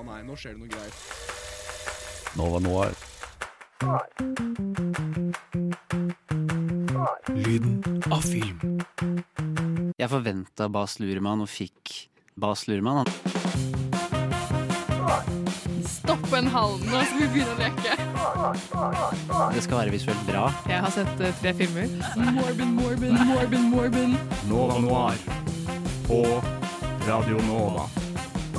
Å nei, nå skjer det noe greier. Nova Noir. Lyden av film. Jeg forventa Bas Luhrmann og fikk Bas Luhrmann. Stopp en halv, nå skal vi begynne å leke. Det skal være visuelt bra. Jeg har sett eh, tre filmer. Morbin, Morbin, Morbin, Morbin. Nova Noir. På Radio Nova.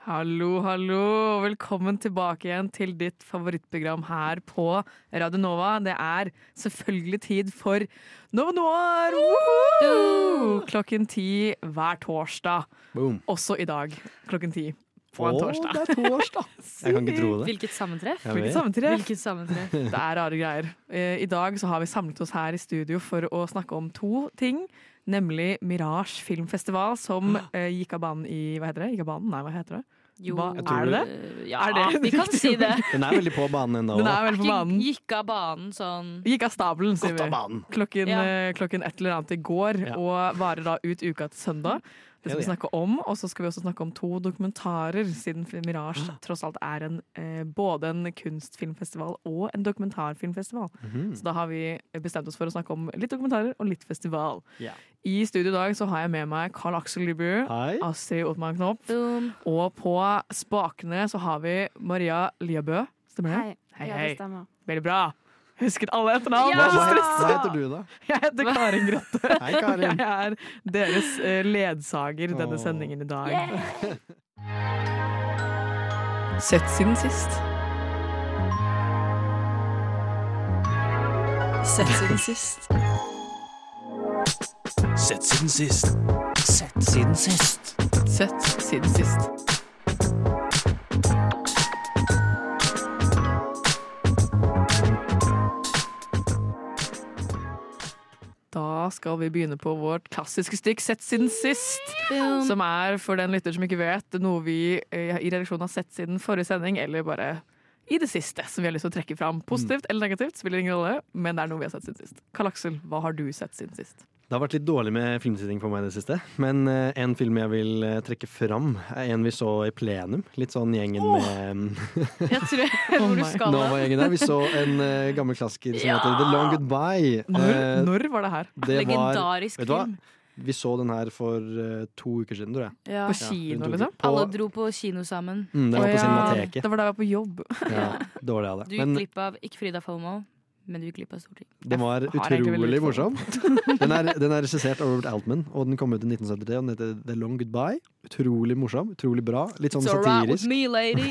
Hallo, hallo, og velkommen tilbake igjen til ditt favorittprogram her på Radio Nova. Det er selvfølgelig tid for Nova Noir! Woohoo! Klokken ti hver torsdag. Boom. Også i dag klokken ti på en torsdag. det er torsdag. Jeg kan ikke tro det. Hvilket sammentreff? Hvilket sammentreff. Hvilket sammentreff? Det er rare greier. Eh, I dag så har vi samlet oss her i studio for å snakke om to ting. Nemlig Mirage filmfestival, som eh, gikk av banen i Hva heter det? Gikk av banen? Nei, hva heter det? Jo, ba, er det det-? Ja, Er det vi kan si det. Den er veldig på banen ennå. Banen. gikk av banen sånn Gikk av stabelen, sier vi. Klokken, Ja. eh, klokken et eller annet i går, Ja. og varer da ut uka til søndag. Det skal vi snakke om, og så skal vi også snakke om to dokumentarer, siden Mirage Ah. tross alt er en, eh, både en kunstfilmfestival og en dokumentarfilmfestival. Mhm. Så da har vi bestemt oss for å snakke om litt dokumentarer og litt festival. Yeah. I studio i dag så har jeg med meg Carl Axel Lieber, Hei. Astrid Ottmann Knopp, boom. og på spakene så har vi Maria Liabø. Stemmer det? Hei. Hei, Ja, det stemmer. Veldig bra. Husket alle etternavn. Ja! Hva, hva heter du, da? Jeg heter Karin Grøtte. Hei, Karin. Jeg er deres eh, ledsager denne sendingen i dag. Sett siden sist. Sett siden sist. Sett siden sist. Sett siden sist. Sett siden sist. Da skal vi begynne på vårt klassiske stikk Sett siden sist. boom. Som er, for den lytter som ikke vet, noe vi eh, i redaksjonen har sett siden forrige sending, eller bare i det siste, som vi har lyst til å trekke fram. Positivt eller negativt, spiller ingen rolle, men det er noe vi har sett siden sist. Karl Aksel, hva har du sett siden sist? Det har vært litt dårlig med filmsitting for meg i det siste. Men eh, en film jeg vil eh, trekke fram, er en vi så i plenum. Litt sånn gjengen med Jeg tror jeg vet hvor du skal. Nova-gjengen der. Vi så en eh, gammel klassiker som Ja! heter The Long Goodbye. Når, Eh, når var det her? det var Legendarisk vet du hva? film. Vi så den her for eh, to uker siden, tror jeg. Ja. På kino, rundt liksom? På, Alle dro på kino sammen. mm, det var Å på ja, Cinemateket. Det var da jeg var på jobb. Ja, dårlig av Du det. gikk Men glipp av ikke Frida Fomo, men du gikk glipp av Storting. den var har utrolig morsom. Den er, den er regissert av Robert Altman, og den kom ut i 1973. Og den heter The Long Goodbye. Utrolig morsom, utrolig bra. Litt sånn It's satirisk. me, lady.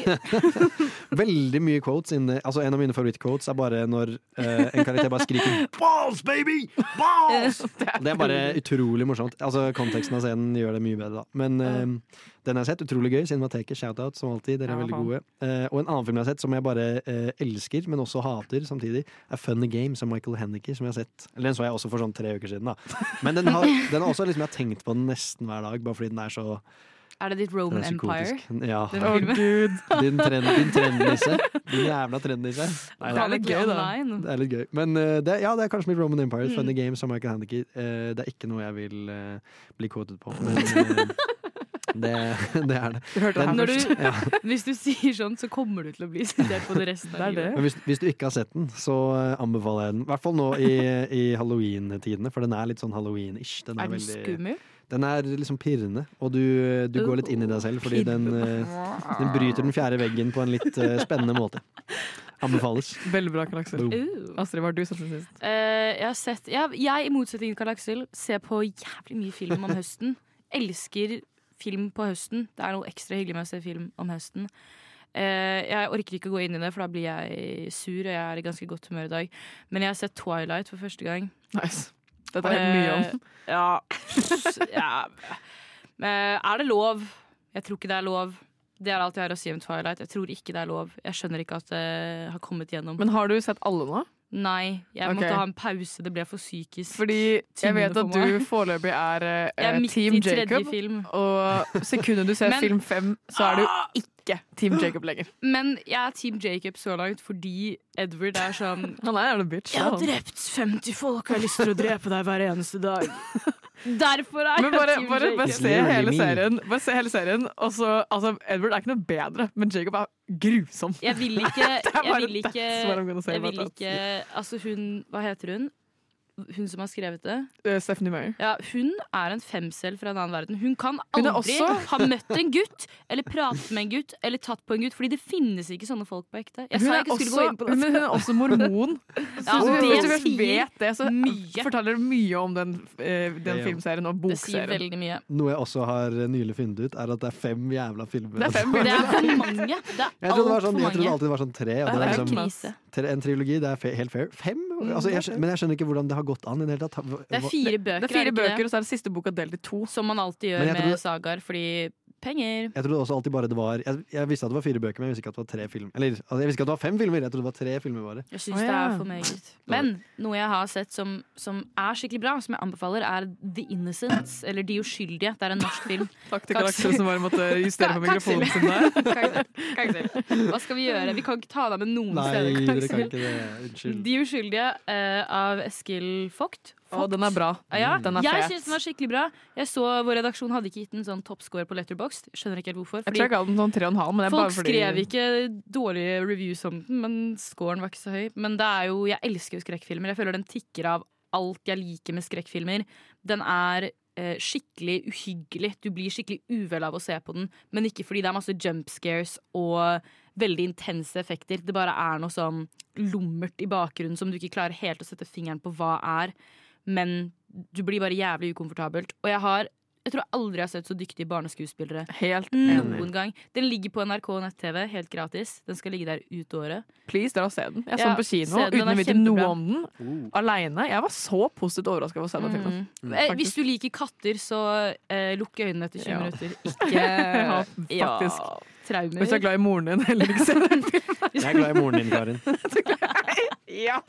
Veldig mye quotes inne. Altså En av mine favorittquotes er bare når uh, en karakter bare skriker 'Balls, baby! Balls!' Det er bare utrolig morsomt. Altså Konteksten av scenen gjør det mye bedre, da. Men uh, den har jeg sett. Utrolig gøy. Cinemateket, shout-out som alltid. Dere er veldig gode. Uh, og en annen film jeg har sett som jeg bare elsker, men også hater samtidig, er Funny Game av Michael Hennicky, som jeg har sett. Eller den så jeg også for sånn tre uker siden, da. Men den har, den har også liksom jeg har tenkt på den nesten hver dag, bare fordi den er så, Er det ditt Roman Empire? Ja. Den Å, filmen? gud. Din, trend, din trendnisse. Din jævla trendnisse. Nei, Det er litt gøy, da. Det er litt gøy. Men uh, det, ja, det er kanskje mitt Roman Empire. Mm. Funny Game, av Michael Hanniker. Uh, det er ikke noe jeg vil uh, bli quoted på. Men eh, det, det er det. Du hørte den, Når du, Ja. hvis du sier sånn, så kommer du til å bli sitert på det resten av det. livet. Men hvis, hvis du ikke har sett den, så eh, anbefaler jeg den. I hvert fall nå i, i halloween-tidene, for den er litt sånn halloween-ish. Den er, Er den veldig, skummel? den er liksom pirrende, og du, du går litt inn i deg selv, fordi den, eh, den bryter den fjerde veggen på en litt eh, spennende måte. Anbefales. Veldig bra, Karl Aksel. Uh. Astrid, hva har du sett siden sist? Uh, jeg har sett jeg, jeg, i motsetning til Karl Aksel, ser på jævlig mye film om høsten. Elsker film på høsten. Det er noe ekstra hyggelig med å se film om høsten. Uh, jeg orker ikke å gå inn i det, for da blir jeg sur, og jeg er i ganske godt humør i dag. Men jeg har sett Twilight for første gang. Nice. Dette er jeg mye om. Eh, Ja. ja. Eh, er det lov? Jeg tror ikke det er lov. Det er alt jeg har å si om Twilight. Jeg tror ikke det er lov. Jeg skjønner ikke at det har kommet gjennom. Men har du sett alle nå? Nei, jeg okay. måtte ha en pause. Det ble for psykisk. Fordi jeg vet at du foreløpig er, uh, Team Jacob. film. Og sekundet du ser Men- film fem, så er du ikke Team Jacob lenger. Men jeg er Team Jacob så langt fordi Edward er sånn Han er en bitch. Jeg har drept 50 folk og har lyst til å drepe deg hver eneste dag. Derfor er Men bare, bare, bare se hele serien. Bare se hele serien og så, altså, Edward er ikke noe bedre, men Jacob er grusom. Jeg vil ikke Jeg vil ikke, jeg vil ikke Altså, hun Hva heter hun? Hun som har skrevet det? Uh, Stephanie Meyer. Ja, hun er en femsel fra en annen verden. Hun kan Hun aldri også- ha møtt en gutt, eller pratet med en gutt, eller tatt på en gutt, fordi det finnes ikke sånne folk på ekte. Jeg Hun sa er, jeg ikke skulle også, gå inn på det. men hun er også mormon. Ja, du- det hvis du vet det, så mye. forteller det mye om den, eh, den filmserien og Det sier bokserien. veldig mye. Noe jeg også har nylig funnet ut, er at det er fem jævla filmer. Det er fem Det er for mange. Det er det altfor sånn, jeg trodde mange. alltid det var sånn tre. Og det Det er er liksom, en trilogi, det er fe- helt fair. Fem? Altså, jeg, men jeg skjønner ikke hvordan det har gått an i det. Hva- Det er fire bøker, Det er fire bøker, det? og så er det siste boka delt i to. Som man alltid gjør med det... sagaer, fordi penger. Jeg trodde også alltid bare det var jeg, jeg visste at det var fire bøker, men jeg visste ikke at det var tre film Eller, altså, jeg visste ikke at det var fem filmer, jeg trodde det var tre filmer bare. Jeg syns ja. det er for meget. Men noe jeg har sett som, som er skikkelig bra, som jeg anbefaler, er The Innocents. Eller De uskyldige. Det er en norsk film. Takk til Karakter som bare måtte justere på mikrofonen sin der. Hva skal vi gjøre? Vi kan ikke ta deg med noen Nei, steder. dere kan ikke det. Unnskyld. De uskyldige uh, av Eskil Vogt. Å, den er bra. Ja. Den er jeg syns den var skikkelig bra. Jeg så Vår redaksjon hadde ikke gitt den sånn toppscore på Letterboxd. Skjønner ikke helt hvorfor. Jeg tror jeg ga den sånn tre og en halv, men det er Folk bare fordi skrev ikke dårlige reviews om den, men scoren var ikke så høy. Men det er jo, jeg elsker jo skrekkfilmer. Jeg føler den tikker av alt jeg liker med skrekkfilmer. Den er eh, skikkelig uhyggelig. Du blir skikkelig uvel av å se på den, men ikke fordi det er masse jump scares og veldig intense effekter. Det bare er noe sånn lummert i bakgrunnen som du ikke klarer helt å sette fingeren på hva er. Men du blir bare jævlig ukomfortabelt. Og jeg har jeg tror aldri jeg har sett så dyktige barneskuespillere Helt enig. noen gang. Den ligger på NRK nett-TV, helt gratis. Den skal ligge der ut året. Please, dra og se den. Jeg så Ja, den på kino den. Uten å vite noe om den. Uh. Aleine. Jeg var så positivt overraska over å se den filmen. Mm. Eh, Hvis du liker katter, så eh, lukk øynene etter 20 Ja. minutter. Ja, Ikke ja, faktisk. traumer. Hvis du er glad i moren din, heller ikke se den filmen. Jeg er glad i moren din, Karin. Ja!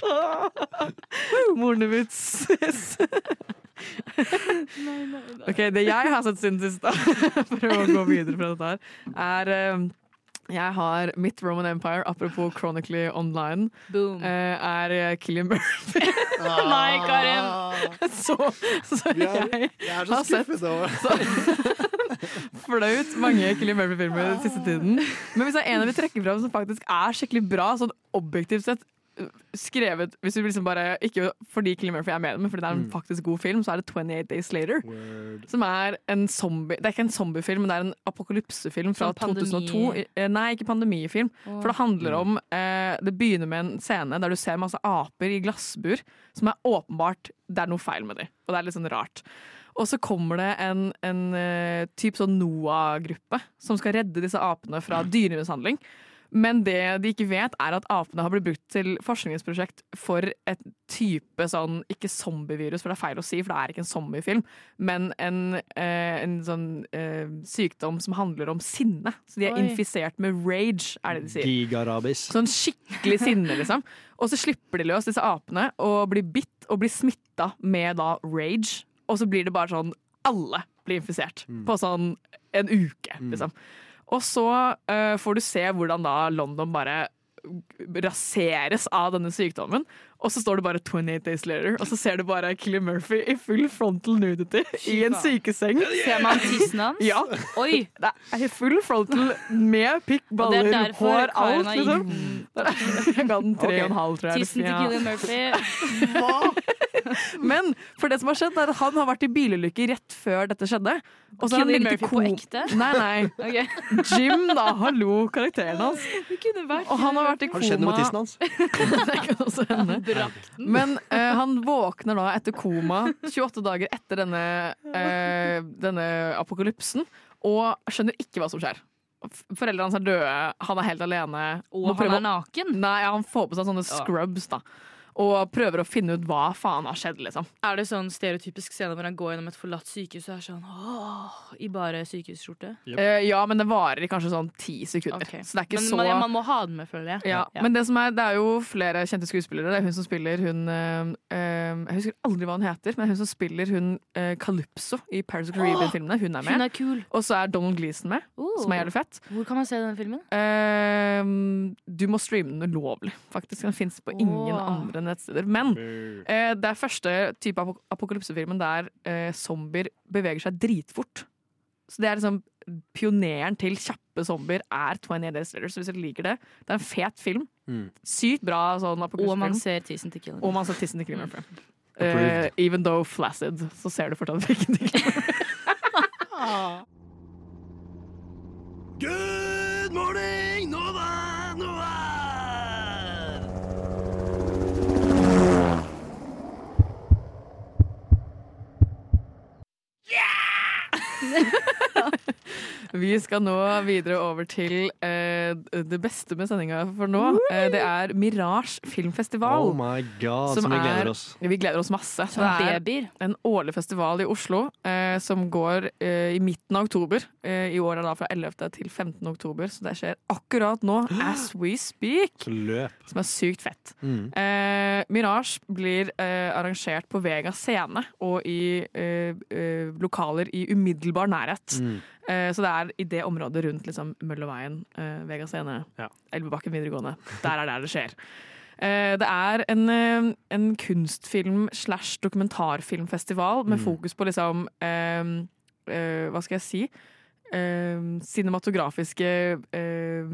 Mornevits. Ok, Det jeg har sett siden sist, da, for å gå videre fra dette her, er eh, jeg har mitt Roman Empire, apropos Chronically Online, Boom. eh, er eh, Killian Murphy. Nei, Karin! så, så Ja. jeg Jeg er så skuffet over flaut mange Killian Murphy-filmer den siste tiden. Men hvis det er en av de trekker fram som faktisk er skikkelig bra, sånn objektivt sett skrevet Hvis du liksom bare Ikke fordi Killing Murphy er med, men fordi det er en Mm. faktisk god film, så er det 28 Days Later. Word. Som er en zombie Det er ikke en zombiefilm, men det er en apokalypsefilm fra Sånn 2002. Eh, Nei, ikke pandemifilm. For det handler om eh, Det begynner med en scene der du ser masse aper i glassbur, som er åpenbart Det er noe feil med dem, og det er litt sånn rart. Og så kommer det en, en eh, typ sånn NOAH-gruppe som skal redde disse apene fra dyremishandling. Men det de ikke vet, er at apene har blitt brukt til forskningsprosjekt for et type sånn Ikke zombievirus, for det er feil å si, for det er ikke en zombiefilm, men en, eh, en sånn eh, sykdom som handler om sinne. Så de er Oi. infisert med rage, er det de sier. Gigarabis. Sånn skikkelig sinne, liksom. Og så slipper de løs disse apene og blir bitt og blir smitta med da rage. Og så blir det bare sånn Alle blir infisert på sånn en uke, liksom. Og så uh, får du se hvordan da London bare raseres av denne sykdommen. Og så står det bare 28 Days Later, og så ser du bare Killian Murphy i full frontal nudity i en sykeseng. Ser man tissen hans? Ja. Oi! Det er full frontal med pikk, er baller, hår, alt, liksom. Jeg ga den tre og en halv, tror jeg. tissen til Ja. Murphy. Murphy. Men for det som har skjedd, er at han har vært i bilulykke rett før dette skjedde. Og så i Murphy på ekte? Nei, nei. Okay. Jim, da. Hallo, karakteren hans. Kunne vært Og han har vært i koma. Har det skjedd noe med tissen hans? Det kan også hende. Men uh, han våkner da etter koma 28 dager etter denne, uh, denne apokalypsen og skjønner ikke hva som skjer. Foreldrene hans er døde, han er helt alene. Og han er naken. Nei, han får på seg sånne scrubs, da. Og prøver å finne ut hva faen har skjedd, liksom. Er det sånn stereotypisk scene hvor han går gjennom et forlatt sykehus og er sånn åh, i bare sykehusskjorte? Eh, ja, men det varer i kanskje sånn ti sekunder. Okay. Så det er ikke Men så man, man må ha den med, føler jeg. ja. Men det, som er, det er jo flere kjente skuespillere. Det er hun som spiller hun eh, Jeg husker aldri hva hun heter, men hun som spiller hun uh, Calypso i Paris of Caribbean-filmene. Hun er Hun med. er kul. Og så er Donald Gleeson med, Oh. som er jævlig fett. Hvor kan man se den filmen? Du må streame den ulovlig, faktisk. Den fins på ingen oh. andre nettsteder. Men eh, det er første type ap apokalypsefilmen der eh, zombier beveger seg dritfort. Så det er liksom Pioneren til kjappe zombier er 28 Days Later, så hvis dere liker det Det er en fet film. Mm. Sykt bra sånn Og man apokalypsefilm. ser Tissen til Killen. Og man ser tissen til Killian Mm. Eh, even though flaccid, så ser du fortsatt hvilken til Killian Good morning, Nova, Nova! Vi skal nå videre over til eh, det beste med sendinga for nå. Eh, det er Mirage filmfestival. Oh my god, Som som vi er- gleder oss. Vi gleder oss masse. Som det er babyer. en årlig festival i Oslo eh, som går eh, i midten av oktober. Eh, I år er det da fra 11. til 15. oktober, så det skjer akkurat nå, as we speak. Løp. Som er sykt fett. Mm. Eh, Mirage blir arrangert på Vega scene og i lokaler i umiddelbar nærhet. Mm. Eh, så det er i det området rundt liksom, Møllerveien, eh, Vega scene, Ja. Elvebakken videregående. Der er der det skjer. Eh, det er en, en kunstfilm slash dokumentarfilmfestival med Mm. fokus på liksom Hva skal jeg si? Cinematografiske eh,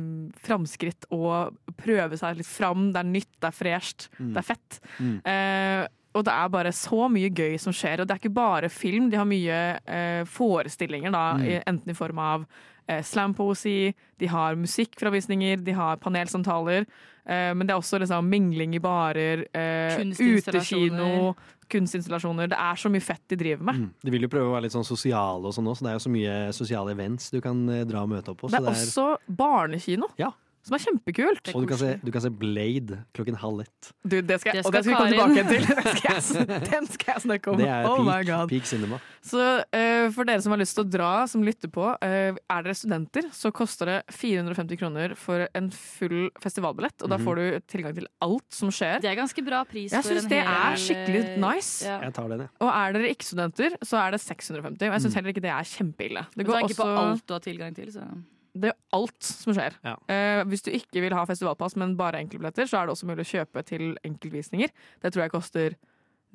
framskritt og prøve seg litt fram. Det er nytt, det er fresht, Mm. det er fett. Mm. Eh, og det er bare så mye gøy som skjer. Og det er ikke bare film, de har mye eh, forestillinger, da, Mm. enten i form av eh, slampoesi, de har musikkfravisninger, de har panelsamtaler. Eh, men det er også liksom mingling i barer, eh, utekino, kunstinstallasjoner. Det er så mye fett de driver med. Mm. De vil jo prøve å være litt sånn sosiale og sånn også, så det er jo så mye sosiale events du kan eh, dra og møte opp på. Det så er også barnekino, Ja. Som er kjempekult. og du kan, se, du kan se Blade klokken halv ett. Du, det skal, jeg- Det og det skal vi komme tilbake til. Den skal jeg, den skal jeg snakke om. Det er oh my peak, God. peak cinema. Så uh, for dere som har lyst til å dra, som lytter på, uh, er dere studenter, så koster det 450 kroner for en full festivalbillett. Og da Mhm. får du tilgang til alt som skjer. Det er ganske bra pris Jeg for syns det hel er skikkelig eh, nice. Ja. Jeg tar den, jeg. Og er dere ikke-studenter, så er det 650. Og jeg syns Mm. heller ikke det er kjempeille. Det går også... på alt du har tilgang til, så Det er alt som skjer. Ja. Eh, hvis du ikke vil ha festivalpass, men bare enkeltbilletter, så er det også mulig å kjøpe til enkeltvisninger. Det tror jeg koster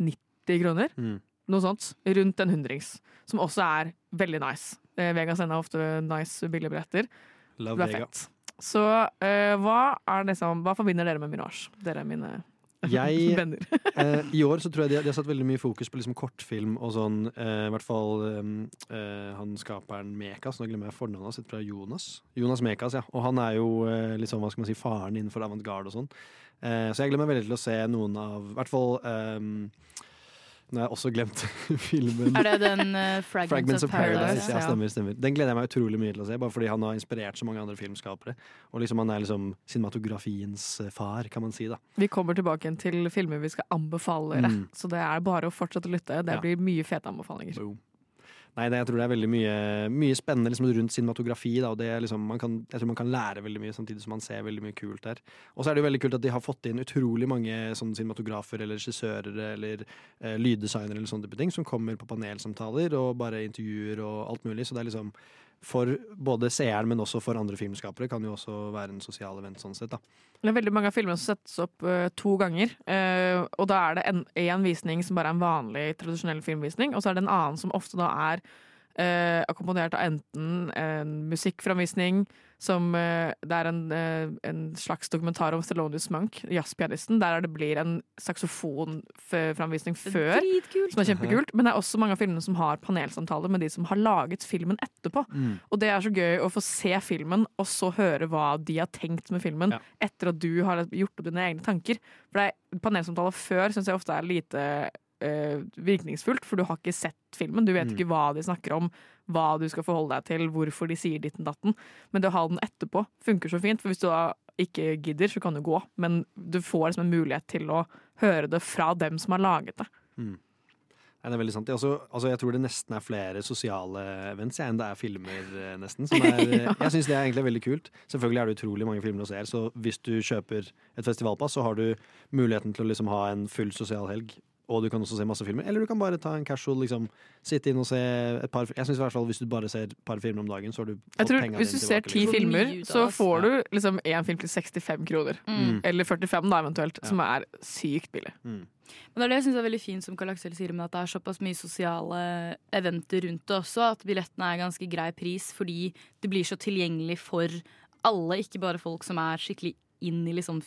90 kroner. Mm. Noe sånt. Rundt en hundrings. Som også er veldig nice. Eh, Vega sender ofte nice billige billetter. Love Det er Vega. fett. Så eh, hva, er liksom, hva forbinder dere med Mirage? Dere er mine Jeg, eh, I år så tror jeg de, de har satt veldig mye fokus på liksom kortfilm og sånn. Eh, I hvert fall eh, eh, han skaperen Mekas, nå glemmer jeg fornavnet hans, er Jonas. Jonas Mekas, ja. Og han er jo eh, liksom, hva skal man si, faren innenfor avantgarde og sånn. Eh, så jeg gleder meg veldig til å se noen av I hvert fall eh, Nå har jeg også glemt filmen. Er det den uh, Fragments, Fragments of Paradise. ja. Ja, stemmer, stemmer. Den gleder jeg meg utrolig mye til å se, bare fordi han har inspirert så mange andre filmskapere. Og liksom han er liksom cinematografiens eh, far, kan man si, da. Vi kommer tilbake igjen til filmer vi skal anbefale dere. Mm. Så det er bare å fortsette å lytte. Det Ja. blir mye fete anbefalinger. Boom. Nei, det, jeg tror det er veldig mye, mye spennende liksom, rundt cinematografi. Da, og det liksom, kan, jeg tror man kan lære veldig mye, samtidig som man ser veldig mye kult der. Og så er det jo veldig kult at de har fått inn utrolig mange sånne cinematografer eller regissører eller eh, lyddesignere eller sånne type ting, som kommer på panelsamtaler og bare intervjuer og alt mulig. Så det er liksom for både seeren, men også for andre filmskapere, kan jo også være en sosial event sånn sett. da. Det er veldig mange av filmene som settes opp uh, to ganger. Uh, og da er det en visning som bare er en vanlig, tradisjonell filmvisning, og så er det en annen som ofte da er uh, akkompagnert av enten en musikkframvisning, som eh, det er en, eh, en slags dokumentar om Thelonious Monk, jazzpianisten, der det blir en saksofonframvisning før. Dritkult. Som er kjempekult, Men det er også mange av filmene som har panelsamtaler med de som har laget filmen etterpå. Og det er så gøy å få se filmen, og så høre hva de har tenkt med filmen Ja. etter at du har gjort opp dine egne tanker. For det er, panelsamtaler før syns jeg ofte er lite eh, virkningsfullt, for du har ikke sett filmen. Du vet Mm. ikke hva de snakker om, hva du skal forholde deg til, hvorfor de sier ditten datten. Men det å ha den etterpå funker så fint, for hvis du da ikke gidder, så kan du gå. Men du får liksom en mulighet til å høre det fra dem som har laget det. Nei, det er veldig sant. Jeg, også, altså, jeg tror det nesten er flere sosiale events enn det er filmer, eh, nesten. Som er, ja. Jeg syns det er egentlig veldig kult. Selvfølgelig er det utrolig mange filmer å se, så hvis du kjøper et festivalpass, så har du muligheten til å liksom ha en full sosial helg. Og du kan også se masse filmer. Eller du kan bare ta en casual, liksom, sitte inn og se et par Jeg synes i hvert fall Hvis du bare ser et par filmer om dagen, så har du fått tror pengene Hvis du ser ti liksom. Filmer, så får du liksom én film til 65 kroner. Mm. Eller 45 da, eventuelt, Ja. som er sykt billig. Mm. Men det er det jeg synes er veldig fint som Karl Aksel sier, med at det er såpass mye sosiale eventer rundt det også, at billettene er ganske grei pris, fordi det blir så tilgjengelig for alle, ikke bare folk som er skikkelig inn i liksom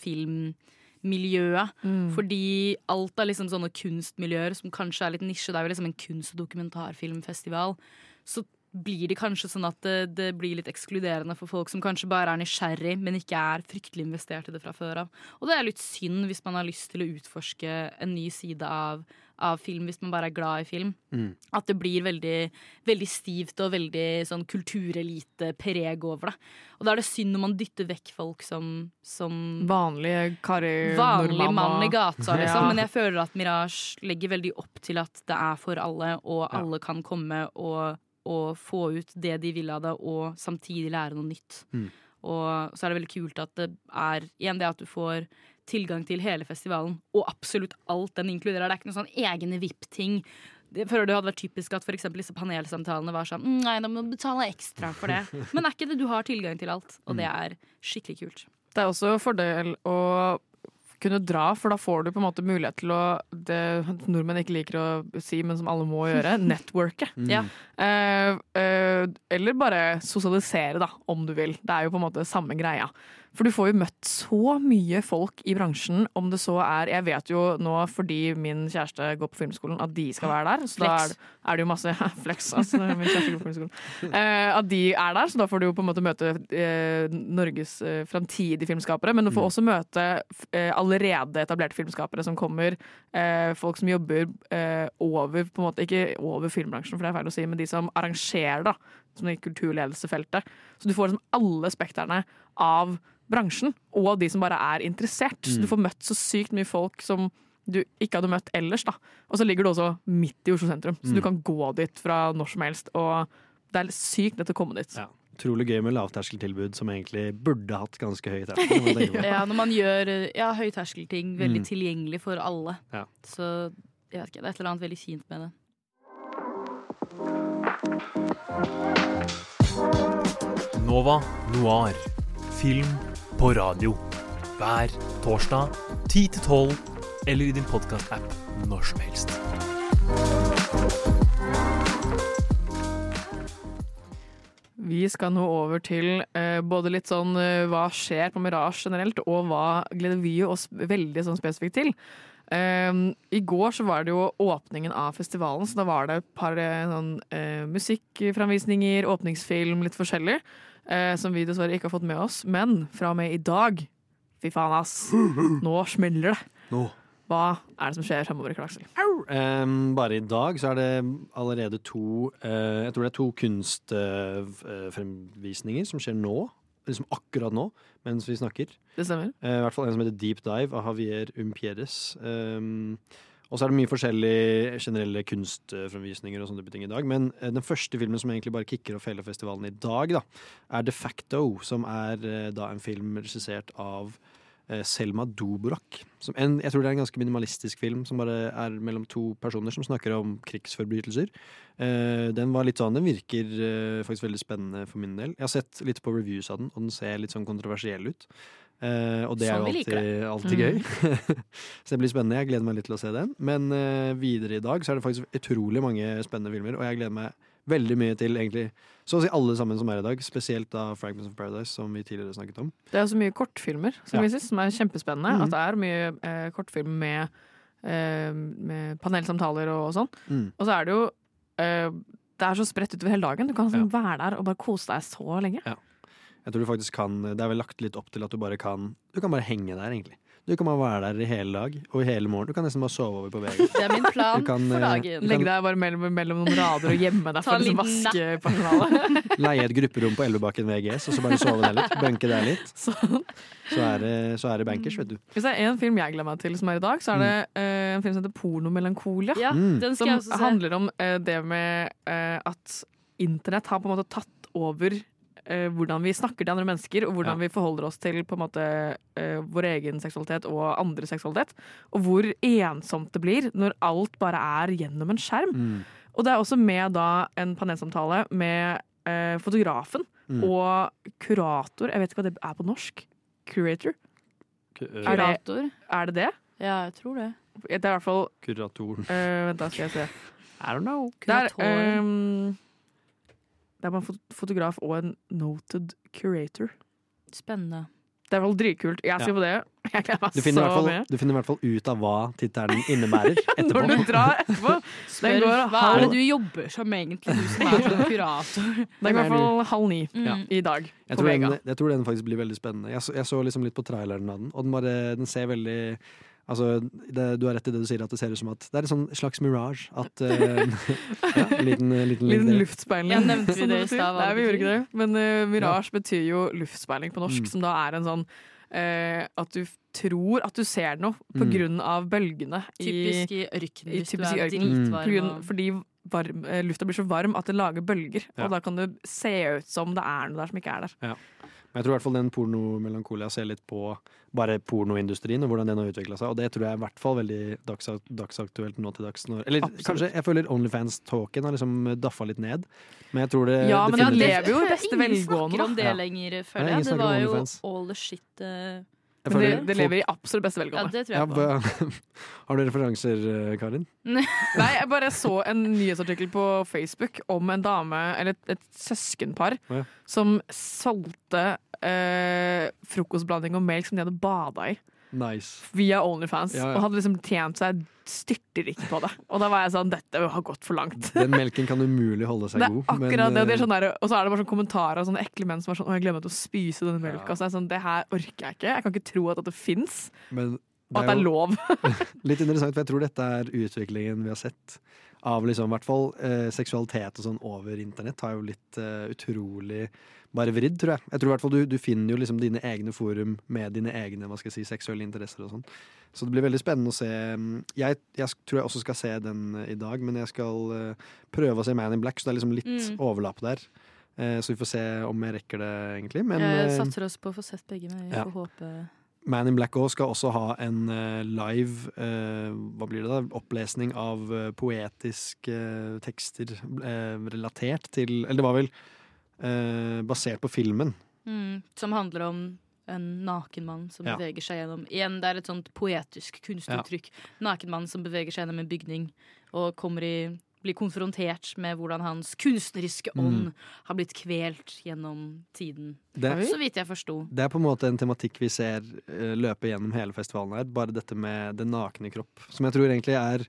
filmmiljøet. Mm. Fordi alt av liksom sånne kunstmiljøer som kanskje er litt nisje, det er jo liksom en kunst- og dokumentarfilmfestival, så blir det kanskje sånn at det, det blir litt ekskluderende for folk som kanskje bare er nysgjerrig, men ikke er fryktelig investert i det fra før av. Og det er litt synd hvis man har lyst til å utforske en ny side av, av film, hvis man bare er glad i film. Mm. At det blir veldig, veldig stivt og veldig sånn kulturelite-preg over det. Og da er det synd når man dytter vekk folk som, som Vanlige Kari vanlig mann i gata, liksom. Ja. Men jeg føler at Mirage legger veldig opp til at det er for alle, og Ja. alle kan komme og, og få ut det de vil av det, og samtidig lære noe nytt. Mm. Og så er det veldig kult at det er igjen det at du får tilgang til hele festivalen, og absolutt alt den inkluderer. Det er ikke noen sånn egne VIP-ting. Jeg føler det hadde vært typisk at for disse panelsamtalene var sånn «Mm, Nei, da må du betale ekstra for det. Men er ikke det du har tilgang til alt, og det er skikkelig kult. Det er også fordel å kunne dra, for da får du på en måte mulighet til å Det nordmenn ikke liker å si, men som alle må gjøre, networke. Mm. Ja. Eh, eh, eller bare sosialisere, da, om du vil. Det er jo på en måte samme greia. For du får jo møtt så mye folk i bransjen, om det så er Jeg vet jo nå, fordi min kjæreste går på filmskolen, at de skal være der. Så da er, er det jo masse Flex, altså. Min kjæreste går på filmskolen. Eh, at de er der, så da får du jo på en måte møte eh, Norges eh, framtidige filmskapere. Men du får også møte eh, allerede etablerte filmskapere som kommer. Eh, folk som jobber eh, over på en måte, Ikke over filmbransjen, for det er feil å si, men de som arrangerer, da. Som i kulturledelsefeltet. Så du får liksom alle spekterne av bransjen, og de som bare er interessert. Så du får møtt så sykt mye folk som du ikke hadde møtt ellers. da. Og så ligger du også midt i Oslo sentrum, så du kan gå dit fra når som helst. Og det er sykt lett å komme dit. Ja. Utrolig gøy med lavterskeltilbud som egentlig burde hatt ganske høy terskel. når. Ja, når man gjør ja, høyterskelting veldig Mm. tilgjengelig for alle. Ja. Så jeg vet ikke, det er et eller annet veldig fint med det. Nova Noir. Film på radio. Hver torsdag 10-12, eller i din podkast-app når som helst. Vi skal nå over til eh, både litt sånn eh, hva skjer på Mirage generelt, og hva gleder vi oss veldig sånn spesifikt til. Um, I går så var det jo åpningen av festivalen, så da var det et par eh, sånn, eh, musikkframvisninger, åpningsfilm, litt forskjellig, eh, som vi dessverre ikke har fått med oss. Men fra og med i dag, fy faen ass, nå smeller det. Nå. Hva er det som skjer fremover i Klaksel? Um, bare i dag så er det allerede to uh, Jeg tror det er to kunstfremvisninger som skjer nå. Liksom akkurat nå, mens vi snakker. Det stemmer? Uh, I hvert fall en som heter Deep Dive av Javier Umpieres. Um, og så er det mye forskjellige generelle kunstfremvisninger og sånne ting i dag. Men eh, den første filmen som egentlig bare kicker off hele festivalen i dag, da, er De Facto, som er eh, da en film regissert av eh, Selma Doborak. Som en, jeg tror det er en ganske minimalistisk film som bare er mellom to personer som snakker om krigsforbrytelser. Eh, den var litt sånn, den virker eh, faktisk veldig spennende for min del. Jeg har sett litt på reviews av den, og den ser litt sånn kontroversiell ut. Eh, og det Sånn er jo alltid, alltid, alltid gøy. så det blir spennende. Jeg gleder meg litt til å se den. Men uh, videre i dag så er det faktisk utrolig mange spennende filmer, og jeg gleder meg veldig mye til egentlig så å si alle sammen som er i dag. Spesielt da Fragments of Paradise, som vi tidligere snakket om. Det er så mye kortfilmer som Ja. vises, som er kjempespennende. Mm. At det er mye eh, kortfilm med, eh, med panelsamtaler og sånn. Mm. Og så er det jo eh, Det er så spredt utover hele dagen. Du kan sånn, være der og bare kose deg så lenge. Jeg tror du faktisk kan Det er vel lagt litt opp til at du bare kan Du kan bare henge der, egentlig. Du kan bare være der i hele dag og i hele morgen. Du kan nesten bare sove over på VG. Det er min plan kan, for eh, dagen. Kan, Legg deg bare mellom, mellom noen rader og gjemme deg for en liksom vaskepersonalet. leie et grupperom på Elvebakken VGS, og så bare sove der litt. Bunke der litt. Så er det, så er det bankers, vet du. Hvis det er en film jeg gleder meg til som er i dag, så er det uh, en film som heter Pornomelankolia. Ja, Mm. Som handler om uh, det med uh, at internett har på en måte tatt over eh, hvordan vi snakker til andre mennesker, og hvordan Ja. vi forholder oss til på en måte eh, vår egen seksualitet og andres seksualitet. Og hvor ensomt det blir når alt bare er gjennom en skjerm. Mm. Og det er også med da en panelsamtale med eh, fotografen Mm. og kurator. Jeg vet ikke hva det er på norsk. Curator? K- øh, Er det- Er det det? Ja, jeg tror det. Det er i hvert fall Kuratoren. Uh, Vent, da skal jeg se. I don't know. Det er, Kurator. Det er bare en fotograf og en noted curator. Spennende. Det er vel dritkult. Jeg skal Ja. på det. Jeg gleder meg Du finner, i så fall, mye. du finner i hvert fall ut av hva tittelen innebærer etterpå. Når du drar etterpå. Spør, går hva er det du jobber som egentlig, du som er sånn kurator? Det er i hvert fall halv ni Mm. i dag Jeg tror, den, jeg tror den faktisk blir veldig spennende. Jeg så, jeg så liksom litt på traileren av den, og den, bare, den ser veldig Altså, det, du har rett i det du sier, at det ser ut som at det er en sånn slags mirage. At uh, Ja, en liten, en liten Liten luftspeiling. Ja, nevnte vi det i stad, Nei, vi gjorde ikke det. Men uh, mirage betyr jo luftspeiling på norsk, Mm. som da er en sånn uh, at du tror at du ser noe på Mm. grunn av bølgene Typisk i ørken hvis typisk du er. Mm. dritvarm. Og- fordi varm, lufta blir så varm at det lager bølger. Ja. Og da kan det se ut som det er noe der som ikke er der. Men jeg tror i hvert fall den pornomelankolia ser litt på bare pornoindustrien og hvordan den har utvikla seg. Og det tror jeg er i hvert fall veldig dags, dagsaktuelt nå til dags. Når, eller Absolutt. kanskje jeg føler Onlyfans-talken har liksom daffa litt ned. Men jeg tror det Ja, men det lever jo i beste Ingen velgående, snakker om det lenger, føler ingen jeg. Det var jo all the shit eh, Men det, det lever i absolutt beste Ja, velgående. det tror ja, jeg på. hva- Har du referanser, eh, Karin? Nei, jeg bare så en nyhetsartikkel på Facebook om en dame, eller et, et søskenpar, ja. som solgte eh, frokostblanding og melk som de hadde bada i. Nice. Via Onlyfans. Ja, ja. Og hadde liksom tjent seg styrtrik på det. Og da var jeg sånn Dette har gått for langt. Den melken kan umulig holde seg god. akkurat det. og er eh, sånn der, og så er det bare sånn kommentarer av sånne ekle menn som er sånn Å, jeg glemte å spise denne melka. Ja. Så jeg er sånn, det her orker jeg ikke. Jeg kan ikke tro at dette fins, og at det er lov. litt interessant, for jeg tror dette er utviklingen vi har sett av liksom, i hvert fall eh, seksualitet og sånn over internett. Har jo blitt eh, utrolig bare vridd, tror jeg. Jeg tror i hvert fall du, du finner jo liksom dine egne forum med dine egne hva skal jeg si, seksuelle interesser og sånn. Så det blir veldig spennende å se. mm, Jeg, jeg tror jeg også skal se den eh, i dag, men jeg skal eh, prøve å se Man in Black, så det er liksom litt Mm. overlapp der. Eh, så vi får se om jeg rekker det, egentlig. Men Jeg eh, satser oss på å få sett begge, men vi ja. får håpe Man in Black også skal også ha en eh, live eh, Hva blir det da? Opplesning av eh, poetiske tekster relatert til Eller det var vel basert på filmen. mm, Som handler om en naken mann som Ja. beveger seg gjennom Igjen, det er et sånt poetisk kunstuttrykk. Naken mann som beveger seg gjennom en bygning og kommer i blir konfrontert med hvordan hans kunstneriske ånd har blitt kvelt gjennom tiden. Det, Så vidt jeg forsto. det er på en måte en tematikk vi ser eh, løpe gjennom hele festivalen her. Bare dette med den nakne kropp. Som jeg tror egentlig er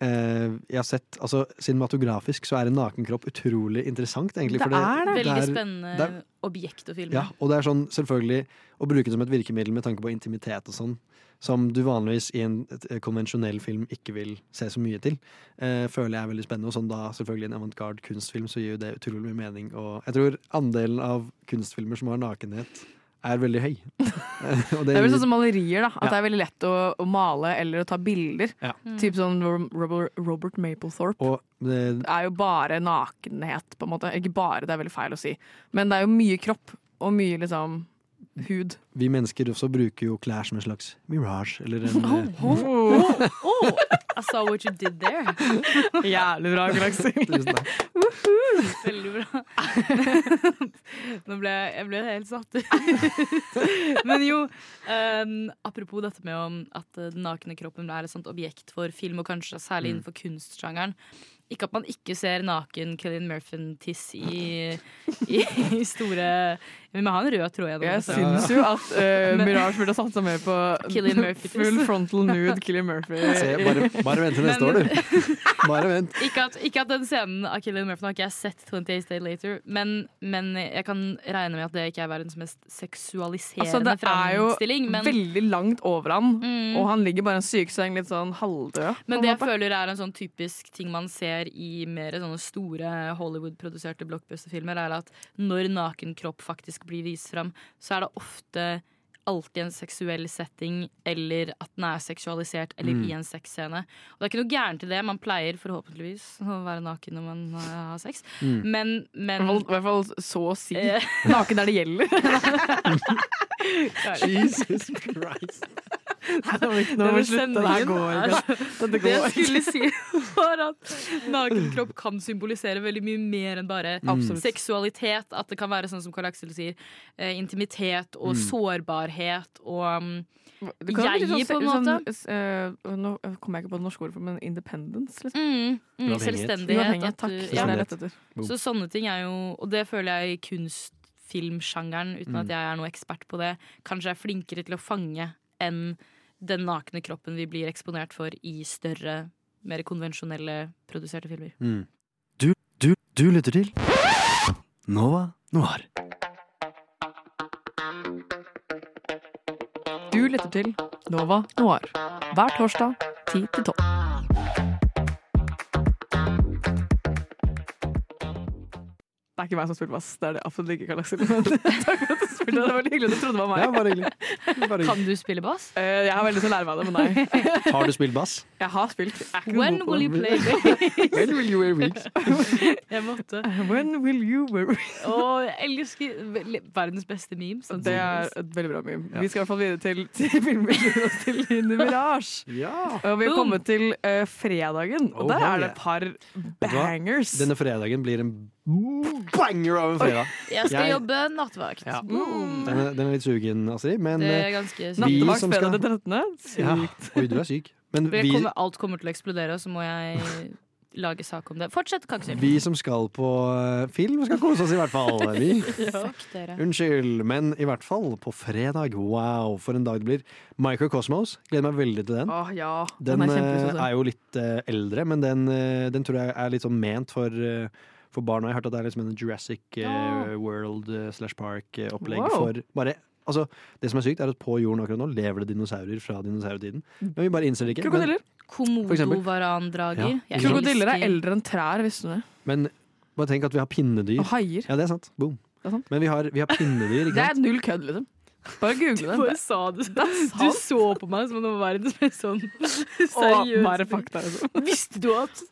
Jeg har sett, altså Cinematografisk så er en naken kropp utrolig interessant, egentlig. Det for er det. Veldig det er- spennende det er- objekt å filme. Ja, og det er sånn selvfølgelig å bruke det som et virkemiddel med tanke på intimitet og sånn, som du vanligvis i en et, et konvensjonell film ikke vil se så mye til, eh, føler jeg er veldig spennende. Og sånn da selvfølgelig en avantgarde kunstfilm, så gir jo det utrolig mye mening. Og jeg tror andelen av kunstfilmer som har nakenhet, er veldig høy. og Det er vel sånn som malerier, da. At Ja. det er veldig lett å, å male eller å ta bilder. Ja. Mm. Typ sånn Robert, Robert Mapplethorpe. og det, Det er jo bare nakenhet, på en måte. Ikke bare, det er veldig feil å si. Men det er jo mye kropp og mye liksom hud. vi mennesker også bruker jo klær som en slags mirage, eller en oh, Oh, oh, I saw what you did there. Jævlig bra, Aksel. tusen takk. Veldig bra. Nå ble jeg, jeg ble helt satt ut. Men jo, um, apropos dette med om at den nakne kroppen er et sånt objekt for film, og kanskje særlig innenfor kunstsjangeren. Ikke at man ikke ser naken Killian Murphy-tiss i, i, i store Vi må ha en rød tråd gjennom Jeg dette. syns jo at eh, Mirage burde satsa mer på Murphy. full frontal nude Killian Murphy. Se, bare, bare vent til neste år, du. Bare vent. Ikke at, ikke at den scenen av Killian Murphy Nå har ikke jeg sett 28 Days Later, men, men jeg kan regne med at det ikke er verdens mest seksualiserende Altså, det er jo. Men, veldig langt over han, Mm. og han ligger bare i en sykeseng litt sånn halvdød. men det jeg føler er en sånn typisk ting man ser i mer sånne store Hollywood-produserte blockbuster-filmer, er at når naken kropp faktisk blir vist fram, så er det ofte alltid en seksuell setting, eller at den er seksualisert, eller Mm. i en sexscene. Og det er ikke noe gærent i det. Man pleier forhåpentligvis å være naken når man uh, har sex. Mm. Men, I men hvert fall- I hvert fall så å si. eh, Naken der det gjelder. Jesus Christ. Nå må vi nå må vi slutte. Det her går ikke. Dette Det jeg skulle si, var at naken kropp kan symbolisere veldig mye mer enn bare mm. seksualitet. At det kan være sånn som Karl Aksel sier, eh, intimitet og sårbarhet og um, Jeg, sånn- på en sånn, uh, Nå kommer jeg ikke på det norske ordet men independence. Liksom. mm, mm, selvstendighet. Uavhengighet, At takk. ja. Så sånne ting er jo Og det føler jeg i kunstfilmsjangeren, uten Mm. at jeg er noe ekspert på det, kanskje er flinkere til å fange enn den nakne kroppen vi blir eksponert for i større, mer konvensjonelle produserte filmer. Mm. Du, du, du lytter til Nova Noir. Du lytter til Nova Noir hver torsdag 10 til 12. Det er ikke meg som spiller bass, det er det absolutt ikke Karl Aksel. Takk for at du spurte, det var veldig hyggelig at du trodde det var meg. Ja, bare hyggelig. Bare hyggelig. Kan du spille bass? Eh, Jeg har veldig lyst til å lære meg det, men nei. Har du spilt bass? Jeg har spilt. Jeg er ikke noe When god will you play bass? When will you wear wigs? Jeg måtte. When will you wear Å, jeg elsker vel- verdens beste memes. Det er et veldig bra meme. Ja. Vi skal i hvert fall videre til, til filmen og til i Mirage. Ja. Og vi har Boom. kommet til eh, fredagen, og Oh, der hell er det et par du hva? bangers. Denne fredagen blir en banger av en fredag. Jeg skal Jeg- jobbe nattevakt. Ja. Mm. Den er, den er litt sugen, Astrid, men Det eh, er Vi. Nattevakt som fredag skal- den 13. ja. Sykt. Oi, du er syk. Men Det vi, kommer, alt kommer til å eksplodere, og så må jeg lage sak om det. Fortsett, Kaksel. vi som skal på eh, film, skal kose oss i hvert fall. Vi. Fuck dere. Unnskyld, men i hvert fall på fredag. Wow, for en dag det blir. Microcosmos. Gleder meg veldig til den. Åh, ja. Den, Den, er eh, kjempesøt. er jo litt eh, eldre, men den, eh, den tror jeg er litt sånn ment for, eh, for barna. Jeg har hørt at det er liksom en Jurassic eh, Ja. World eh, slash Park-opplegg Wow. for bare Altså, det som er sykt, er at på jorden akkurat nå lever det dinosaurer fra dinosaurtiden. Men vi bare innser det ikke. Krokodiller. Komodovarandrager. Ja. Jeg Krokodiller er eldre enn trær, visste du det? men bare tenk at vi har pinnedyr. Og haier. Ja, det er sant. Boom. Det er sant. Men vi har, vi har pinnedyr, ikke Det er null kødd, liksom. Bare google Bare det. sa du Det Du så på meg som om det var verdens mest sånn seriøse bare fakta, altså. Visste du at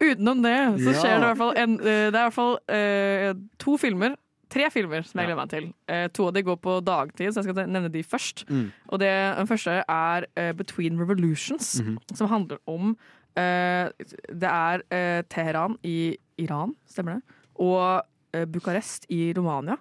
Utenom det, så Ja. skjer det i hvert fall en, eh, Det er i hvert fall eh, to filmer. Tre filmer som jeg Ja. gleder meg til. Eh, to av de går på dagtid, så jeg skal nevne de først. Mm. Og det, den første er eh, Between Revolutions, Mhm. som handler om eh, Det er eh, Teheran i Iran, stemmer det? Og Bucarest i Romania.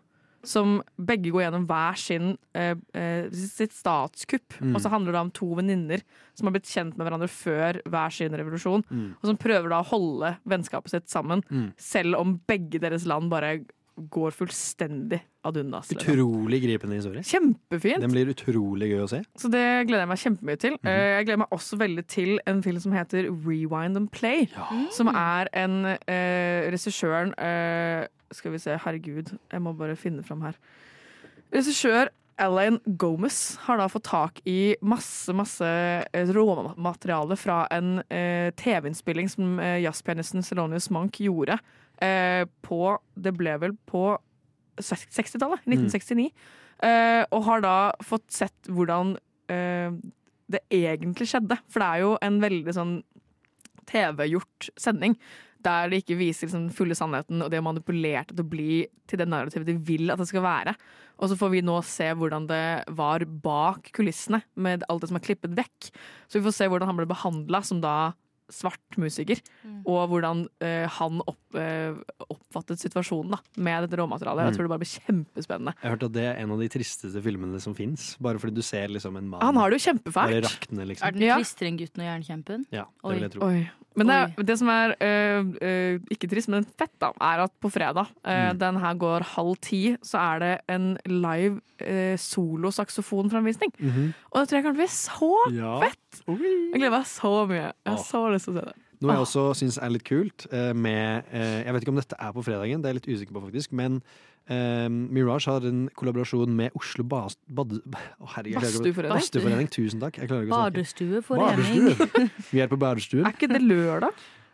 Som begge går gjennom hver sin uh, uh, sitt statskupp. Mm. Og så handler det om to venninner som har blitt kjent med hverandre før hver sin revolusjon. Mm. Og som prøver da å holde vennskapet sitt sammen, Mm. selv om begge deres land bare går fullstendig ad undas. liksom. Utrolig gripende historie. Kjempefint! Den blir utrolig gøy å se. Så det gleder jeg meg kjempemye til. Mm -hmm. Jeg gleder meg også veldig til en film som heter Rewind and Play. Som er en eh, Regissøren eh, Skal vi se, herregud, jeg må bare finne fram her. Regissør Elaine Gomez har da fått tak i masse masse eh, råmateriale fra en eh, TV-innspilling som eh, jazzpianisten Celonius Monk gjorde på Det ble vel på 60-tallet, 1969. Eh, og har da fått sett hvordan eh, det egentlig skjedde. For det er jo en veldig sånn TV-gjort sending. Der de ikke viser liksom, den fulle sannheten, og de har manipulert det til å bli til det narrativet de vil at det skal være. Og så får vi nå se hvordan det var bak kulissene, med alt det som er klippet vekk. Så vi får se hvordan han ble behandla som da svart musiker, og hvordan uh, han opp, uh, oppfattet situasjonen da, med dette råmaterialet. Jeg Mm. tror det bare blir kjempespennende. Jeg har hørt at det er en av de tristeste filmene som fins. Bare fordi du ser liksom en mann Han har det jo kjempefælt. rakne, liksom. Er den tristere enn gutten og jernkjempen? Ja, det Oi. vil jeg tro. Oi. Men det, det som er øh, øh, ikke trist, men fett, da, er at på fredag, øh, Mm. den her går halv ti, så er det en live øh, solosaksofonframvisning. Mhm. Og det tror jeg kan bli så Ja. fett! Jeg gleder meg så mye. Jeg har så lyst til å se det. Noe jeg også syns er litt kult med Jeg vet ikke om dette er på fredagen, det er jeg litt usikker på, faktisk. Men eh, Mirage har en kollaborasjon med Oslo Bas... Bad, oh, herregud, Badstueforening. Bastuforening. Tusen takk. Badestueforening. Badestue. Vi er på badestuen. Er ikke det lørdag?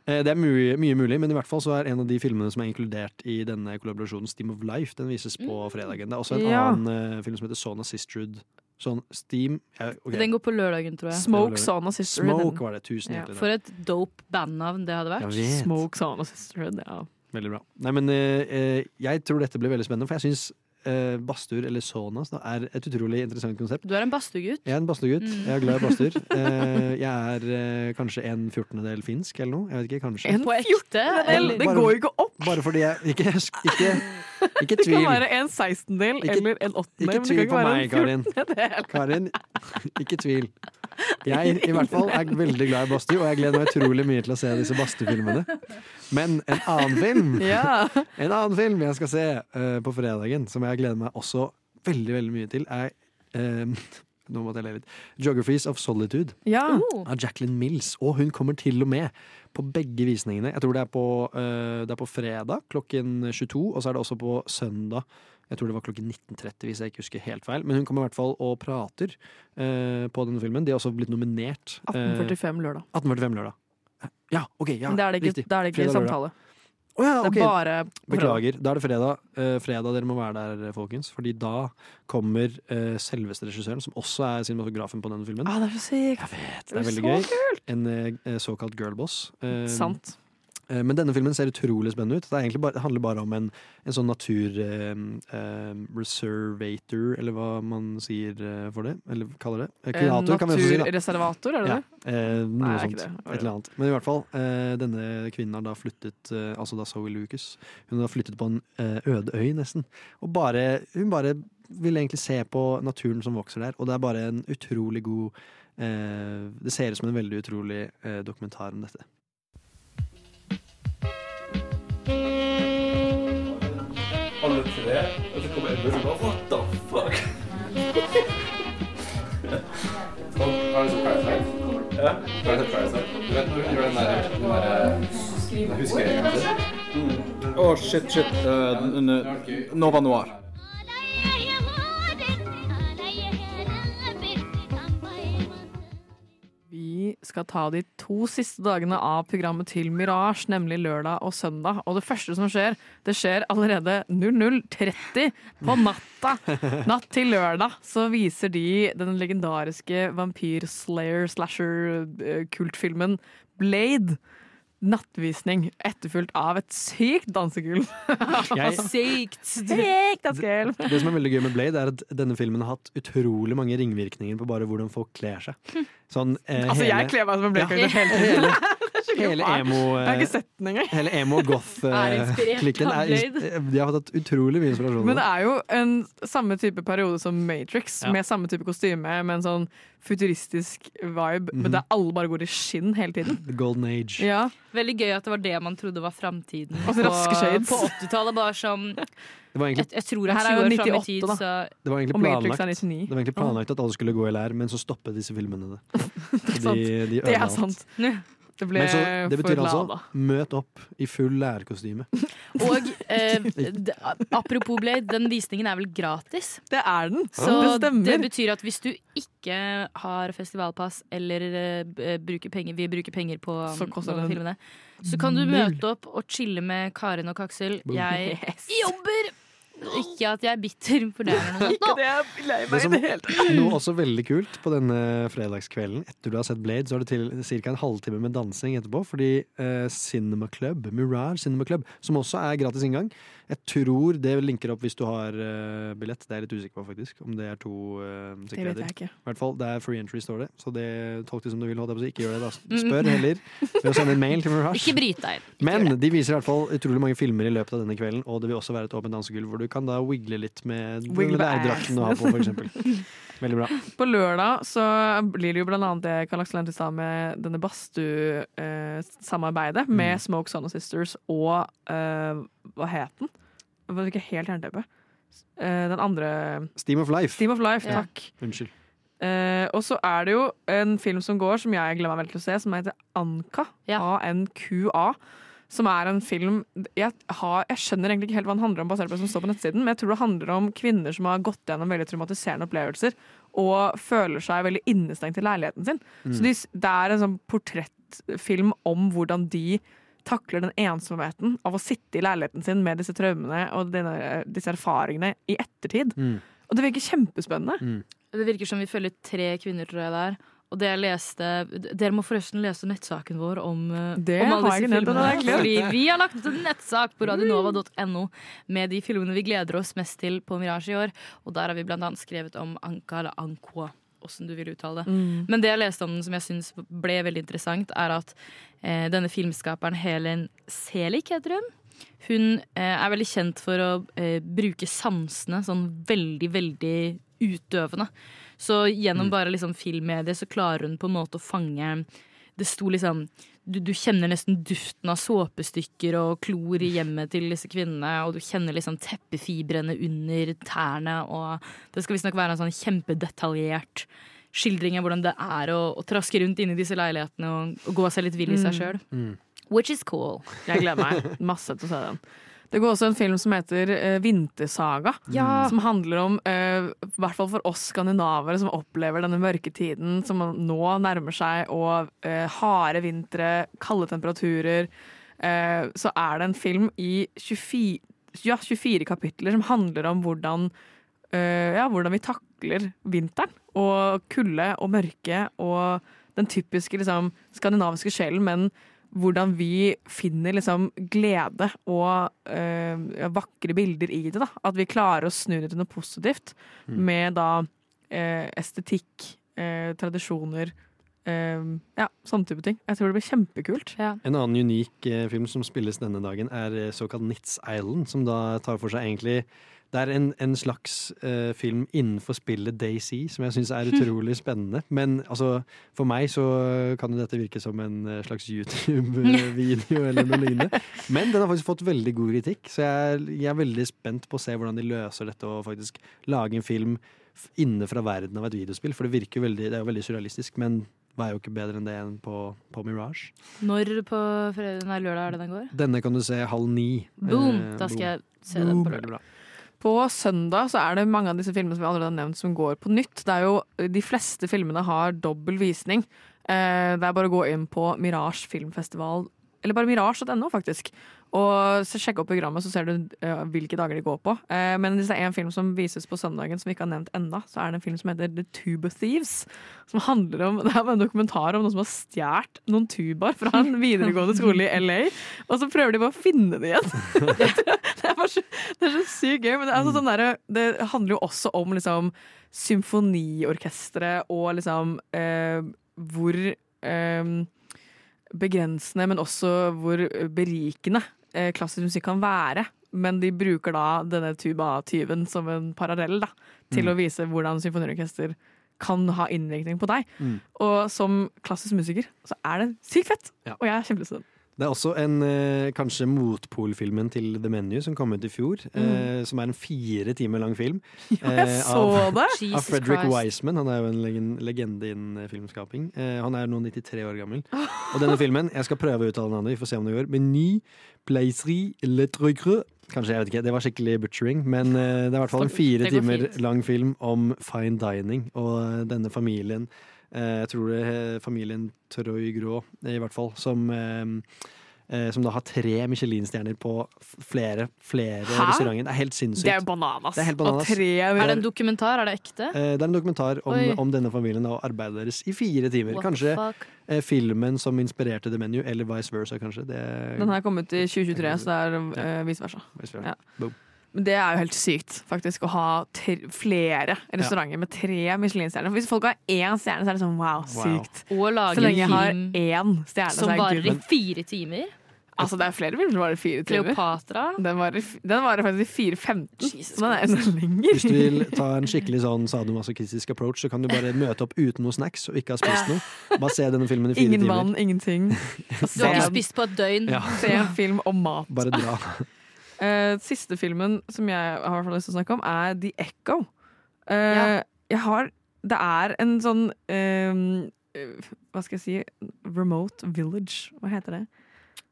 Eh, Det er mye, mye mulig, men i hvert fall så er en av de filmene som er inkludert i denne kollaborasjonen, Steam of Life, den vises på fredagen. Det er også en Ja. annen eh, film som heter Sona Sisterhood. Sånn Steam ja, okay. Den går på lørdagen, tror jeg. Smoke Sauna Sisterhood. Smoke var det. Tusen Ja. For et dope bandnavn det hadde vært. Smoke Sauna Sisterhood, ja. Veldig bra. Nei, men eh, eh, jeg tror dette blir veldig spennende, for jeg syns eh, badstuer, eller sonas da, er et utrolig interessant konsept. Du er en badstuegutt. Jeg er en badstuegutt. Mm. Jeg er glad i badstuer. Eh, jeg er eh, kanskje en fjortendedel finsk eller noe. Jeg vet ikke, kanskje. En fjortendedel? det går jo ikke opp! Bare fordi jeg Ikke, ikke, ikke Det kan være en sekstendel Ikke- eller en åttendel. Ikke men det tvil kan ikke på være meg, Karin. Karin, ikke tvil. Jeg i hvert fall er veldig glad i badstue, og jeg gleder meg utrolig mye til å se disse badstuefilmene. Men en annen film Ja. En annen film jeg skal se uh, på fredagen, som jeg gleder meg også veldig veldig mye til, er uh, Nå måtte jeg le litt. 'Geographies of Solitude' ja. uh. av Jacqueline Mills. Og hun kommer til og med på begge visningene. Jeg tror det er på, eh, det er på fredag klokken 22, og så er det også på søndag. Jeg tror det var klokken 19.30, hvis jeg ikke husker helt feil. Men hun kommer i hvert fall og prater eh, på denne filmen. De har også blitt nominert. eh, 1845 lørdag. 1845 lørdag. Ja, OK. ja, Men da er det ikke, er det ikke samtale. Oh, ja, Det er bare. Beklager. Da er det fredag. Eh, fredag dere må være der, folkens. Fordi da kommer eh, selveste regissøren, som også er cinematografen på denne filmen. Ah, det er så sykt! Jeg vet, det er Det er veldig så gøy. En eh, såkalt girlboss. Eh, Sant. Eh, men denne filmen ser utrolig spennende ut. Det, bare, det handler bare om en, en sånn natur-reservator, eller hva man sier eh, for det. Eller kaller det. Kreator, kan vi også si. Naturreservator, er det Ja, det? eh, noe Nei, sånt. det. Et eller annet. Men i hvert fall, eh, denne kvinnen har da flyttet eh, Altså da Zoe Lucas. Hun har flyttet på en eh, øde øy, nesten. Og bare Hun bare vil egentlig se på naturen som vokser der, og det er bare en utrolig god eh, Det ser ut som en veldig utrolig eh, dokumentar om dette. Alle tre, og så kommer Edmund og bare What the fuck? Har du sett Parasite? Ja. Har du sett Parasite? Du vet når hun gjør den der, den der den huskeregelen sin? Å, shit, shit. Uh, Nova Noir. Skal ta de to siste dagene av programmet til Mirage, nemlig lørdag og søndag. Og det første som skjer, det skjer allerede 00.30 på natta. Natt til lørdag så viser de den legendariske vampyr-slayer-slasher-kultfilmen Blade. Nattvisning etterfulgt av et sykt dansegulv. Jeg, Sykt! Sykt dansegulv! det som er veldig gøy med Blade, er at denne filmen har hatt utrolig mange ringvirkninger på bare hvordan folk kler seg. Sånn, eh, Altså, hele, jeg kler meg som en Ja, blekkaker hele tiden. Hele, emo... Jeg har eh, ikke sett den engang. Hele emo Er inspirert goth-klikken er, ins- de har fått utrolig mye inspirasjon. Men det er jo en samme type periode som Matrix, Ja. med samme type kostyme, med en sånn futuristisk vibe, Mhm. men der alle bare går i skinn hele tiden. The golden age. Ja, Veldig gøy at det var det man trodde var framtiden Og så på 80-tallet. Bare som Det var jeg, egentlig, jeg tror det Her er er 20 jo år fram i 98 tid, da. så det var og er planlagt. 99. Det var egentlig planlagt at alle skulle gå i lær, men så stoppet disse filmene det. sant. De, de Det ødela er alt. sant. Det ble så, det betyr for altså møt opp i full lærerkostyme. Og eh, apropos Blade, den visningen er vel gratis. Det er den! Så det det, betyr at hvis du ikke har festivalpass eller eh, bruker penger, vil bruke penger på Så noen av filmene, så kan du møte opp og chille med Karen og Kaksel. Jeg jobber! Ikke at jeg er bitter, for det er noe. Ikke det jeg er lei meg i det hele tatt. Noe også veldig kult på denne fredagskvelden, etter du har sett Blade, så er det til ca. en halvtime med dansing etterpå, fordi eh, Cinema Club, Mirage Cinema Club, som også er gratis inngang Jeg tror det linker opp hvis du har uh, billett. Det er jeg litt usikker på, faktisk. Om det er to uh, Det vet jeg ikke. I hvert fall, Det er free entry, står det. Så det tolk det som du vil. holdt jeg på å si. Ikke gjør det, da. Spør heller ved å sende en mail til Mirage. Ikke bryt deg. Ikke Men de viser i hvert fall utrolig mange filmer i løpet av denne kvelden, og det vil også være et åpent dansegulv hvor du kan da wiggle litt med med lærdrakten du har på, for eksempel. Veldig bra. På lørdag så blir det jo blant annet det Karl Aksel nevnte i stad med denne badstue-samarbeidet med Smoke Son Sisters og eh, Hva het den? Jeg var ikke helt jernteppe. Eh, den andre Steam of Life. Steam of Life, Ja. takk. Unnskyld. Eh, og så er det jo en film som går, som jeg gleder meg veldig til å se, som heter Anka. Ja. A-N-Q-A. Som er en film jeg, har, jeg skjønner egentlig ikke helt hva den handler om, basert på det som står på nettsiden, men jeg tror det handler om kvinner som har gått gjennom veldig traumatiserende opplevelser og føler seg veldig innestengt i leiligheten sin. Så de, det er en sånn portrettfilm om hvordan de takler den ensomheten av å sitte i leiligheten sin med disse traumene og denne, disse erfaringene i ettertid. Mm. Og det virker kjempespennende. Det virker som vi følger tre kvinner, tror jeg det er. Og det jeg leste Dere må forresten lese nettsaken vår om, eh, Det om alle disse filmene. Fordi vi har lagt ut en nettsak på radionova.no med de filmene vi gleder oss mest til på Mirage i år. Og der har vi annet skrevet om Anka eller Anko, åssen du vil uttale det. Mm. Men det jeg leste om den som jeg syns ble veldig interessant, er at eh, denne filmskaperen Helen Selig, heter hun. Hun eh, er veldig kjent for å eh, bruke sansene sånn veldig, veldig utøvende. Så gjennom bare liksom filmmediet så klarer hun på en måte å fange Det sto liksom du, du kjenner nesten duften av såpestykker og klor i hjemmet til disse kvinnene, og du kjenner liksom teppefibrene under tærne, og det skal visstnok være en sånn kjempedetaljert skildring av hvordan det er å, å traske rundt inni disse leilighetene og, og gå seg litt vill i seg sjøl. Mm. Which is cool. Jeg gleder meg masse til å se den. Det går også en film som heter uh, Vintersaga. Ja. Som handler om, uh, i hvert fall for oss skandinavere som opplever denne mørketiden som nå nærmer seg, og uh, harde vintre, kalde temperaturer, uh, så er det en film i 24, ja, 24 kapitler som handler om hvordan, ja, hvordan vi takler vinteren. Og kulde og mørke og den typiske liksom, skandinaviske sjelen, men hvordan vi finner liksom glede og øh, vakre bilder i det. da. At vi klarer å snu det til noe positivt med da øh, estetikk, øh, tradisjoner Ja, sånne type ting. Jeg tror det blir kjempekult. Ja. En annen unik eh, film som spilles denne dagen, er såkalt Nits Island, som da tar for seg egentlig Det er en, en slags uh, film innenfor spillet Daisy, som jeg syns er utrolig spennende. Men altså, for meg så kan jo dette virke som en eh, slags YouTube-video eller noe lignende. Men den har faktisk fått veldig god kritikk, så jeg, jeg er veldig spent på å se hvordan de løser dette og faktisk lage en film inne fra verden av et videospill. For det virker jo veldig, det er jo veldig surrealistisk, men det er jo ikke bedre enn det enn på, på Mirage. Når på fredag, nei, lørdag er det den går? Denne kan du se halv ni. Boom! Eh, Da skal jeg se boom. den på lørdag. På søndag så er det mange av disse filmene som vi allerede har nevnt som går på nytt. Det er jo, de fleste filmene har dobbel visning. Eh, det er bare å gå inn på Mirage filmfestival, eller bare mirage.no, faktisk. Og så sjekke opp programmet, så ser du uh, hvilke dager de går på. Uh, men hvis det er en film som vises på søndagen som vi ikke har nevnt ennå, så er det en film som heter The Tuba Thieves. Som handler om, Det er en dokumentar om noen som har stjålet noen tubaer fra en videregående skole i LA. Og så prøver de bare å finne det igjen. det, er så, det er så sykt gøy. Men det, altså sånn der, det handler jo også om liksom symfoniorkestre og liksom uh, hvor eh, begrensende, men også hvor berikende eh, klassisk musikk kan være. Men de bruker da denne tuba-tyven som en parallell da, til å vise hvordan symfoniorkester kan ha innvirkning på deg. Mm. Og som klassisk musiker så er det sykt fett! Ja. Og jeg er kjempelyst til den. Det er også en eh, kanskje motpolfilmen til The Menu som kom ut i fjor. Eh, som er en fire timer lang film. Ja, Jeg eh, så av, det! Av Frederick Wiseman. Han er jo en legende innen eh, filmskaping. Eh, han er nå 93 år gammel. Og denne filmen, jeg skal prøve å uttale navnet, vi får se om det går. Meny Plaiserie Le Trucre. Kanskje, jeg vet ikke. Det var skikkelig butchering. Men eh, det er i hvert fall en fire timer lang film om fine dining og denne familien. Eh, jeg tror det er familien Troy Grå, i hvert fall, som eh, eh, som da har tre Michelin-stjerner på flere, flere restauranter. Det er helt sinnssykt. Det er bananas. Det er bananas. Og tre Er det en dokumentar? Er det ekte? Eh, Det er en dokumentar om, om denne familien og arbeidet deres i fire timer. What Kanskje fuck? eh, filmen som inspirerte The Menu, eller vice versa, kanskje. Det, Den her kom ut i 2023, så det er eh, vice versa. vice versa. Ja. Det er jo helt sykt, faktisk, å ha tre, flere restauranter med tre Michelin-stjerner. Hvis folk har én stjerne, så er det sånn wow, Wow. sykt. Og Så lenge jeg har én stjerne, så som er Som varer i fire timer? Altså, det er flere filmer som varer i fire timer. Kleopatra. Den varer, den varer faktisk i 4.15, Jesus så den er enda lenger. Hvis du vil ta en skikkelig sånn sadomasochistisk approach, så kan du bare møte opp uten noe snacks og ikke ha spist noe. Bare se denne filmen i fire Ingen timer. vann, ingenting. Du har ikke spist på et døgn. Ja. Se en film om mat. Bare dra. Eh, siste filmen som jeg har lyst til å snakke om, er The Echo. Uh, Ja. Jeg har Det er en sånn uh, Hva skal jeg si Remote village. Hva heter det?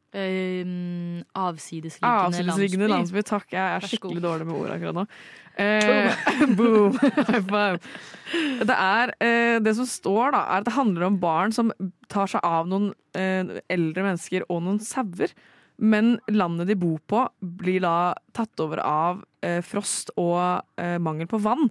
Um, avsidesliggende Avsidesliggende landsby. landsby. Takk, jeg er skikkelig dårlig med ord akkurat nå. Eh, boom! High five. Det er eh, Det som står, da, er at det handler om barn som tar seg av noen eh, eldre mennesker og noen sauer. Men landet de bor på, blir da tatt over av eh, frost og eh, mangel på vann.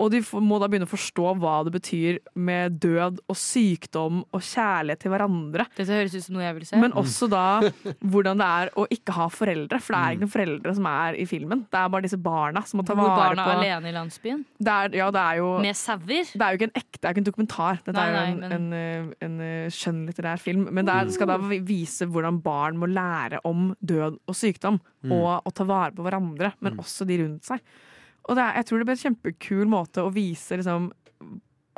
Og de må da begynne å forstå hva det betyr med død og sykdom og kjærlighet til hverandre. Dette høres ut som noe jeg vil se. Men også da hvordan det er å ikke ha foreldre. For det er ikke noen foreldre som er i filmen. Det er bare disse barna som må ta Hvor vare barna på er alene i landsbyen. det er, Ja, det er jo Med sauer. det er jo ikke en ekte, det er ikke en dokumentar. Dette Nei, er jo en, men- en, en, en, eh, skjønnlitterær film. Men det er, skal da vise hvordan barn må lære om død og sykdom. Og å ta vare på hverandre, men også de rundt seg. Og det er, jeg tror det blir en kjempekul måte å vise liksom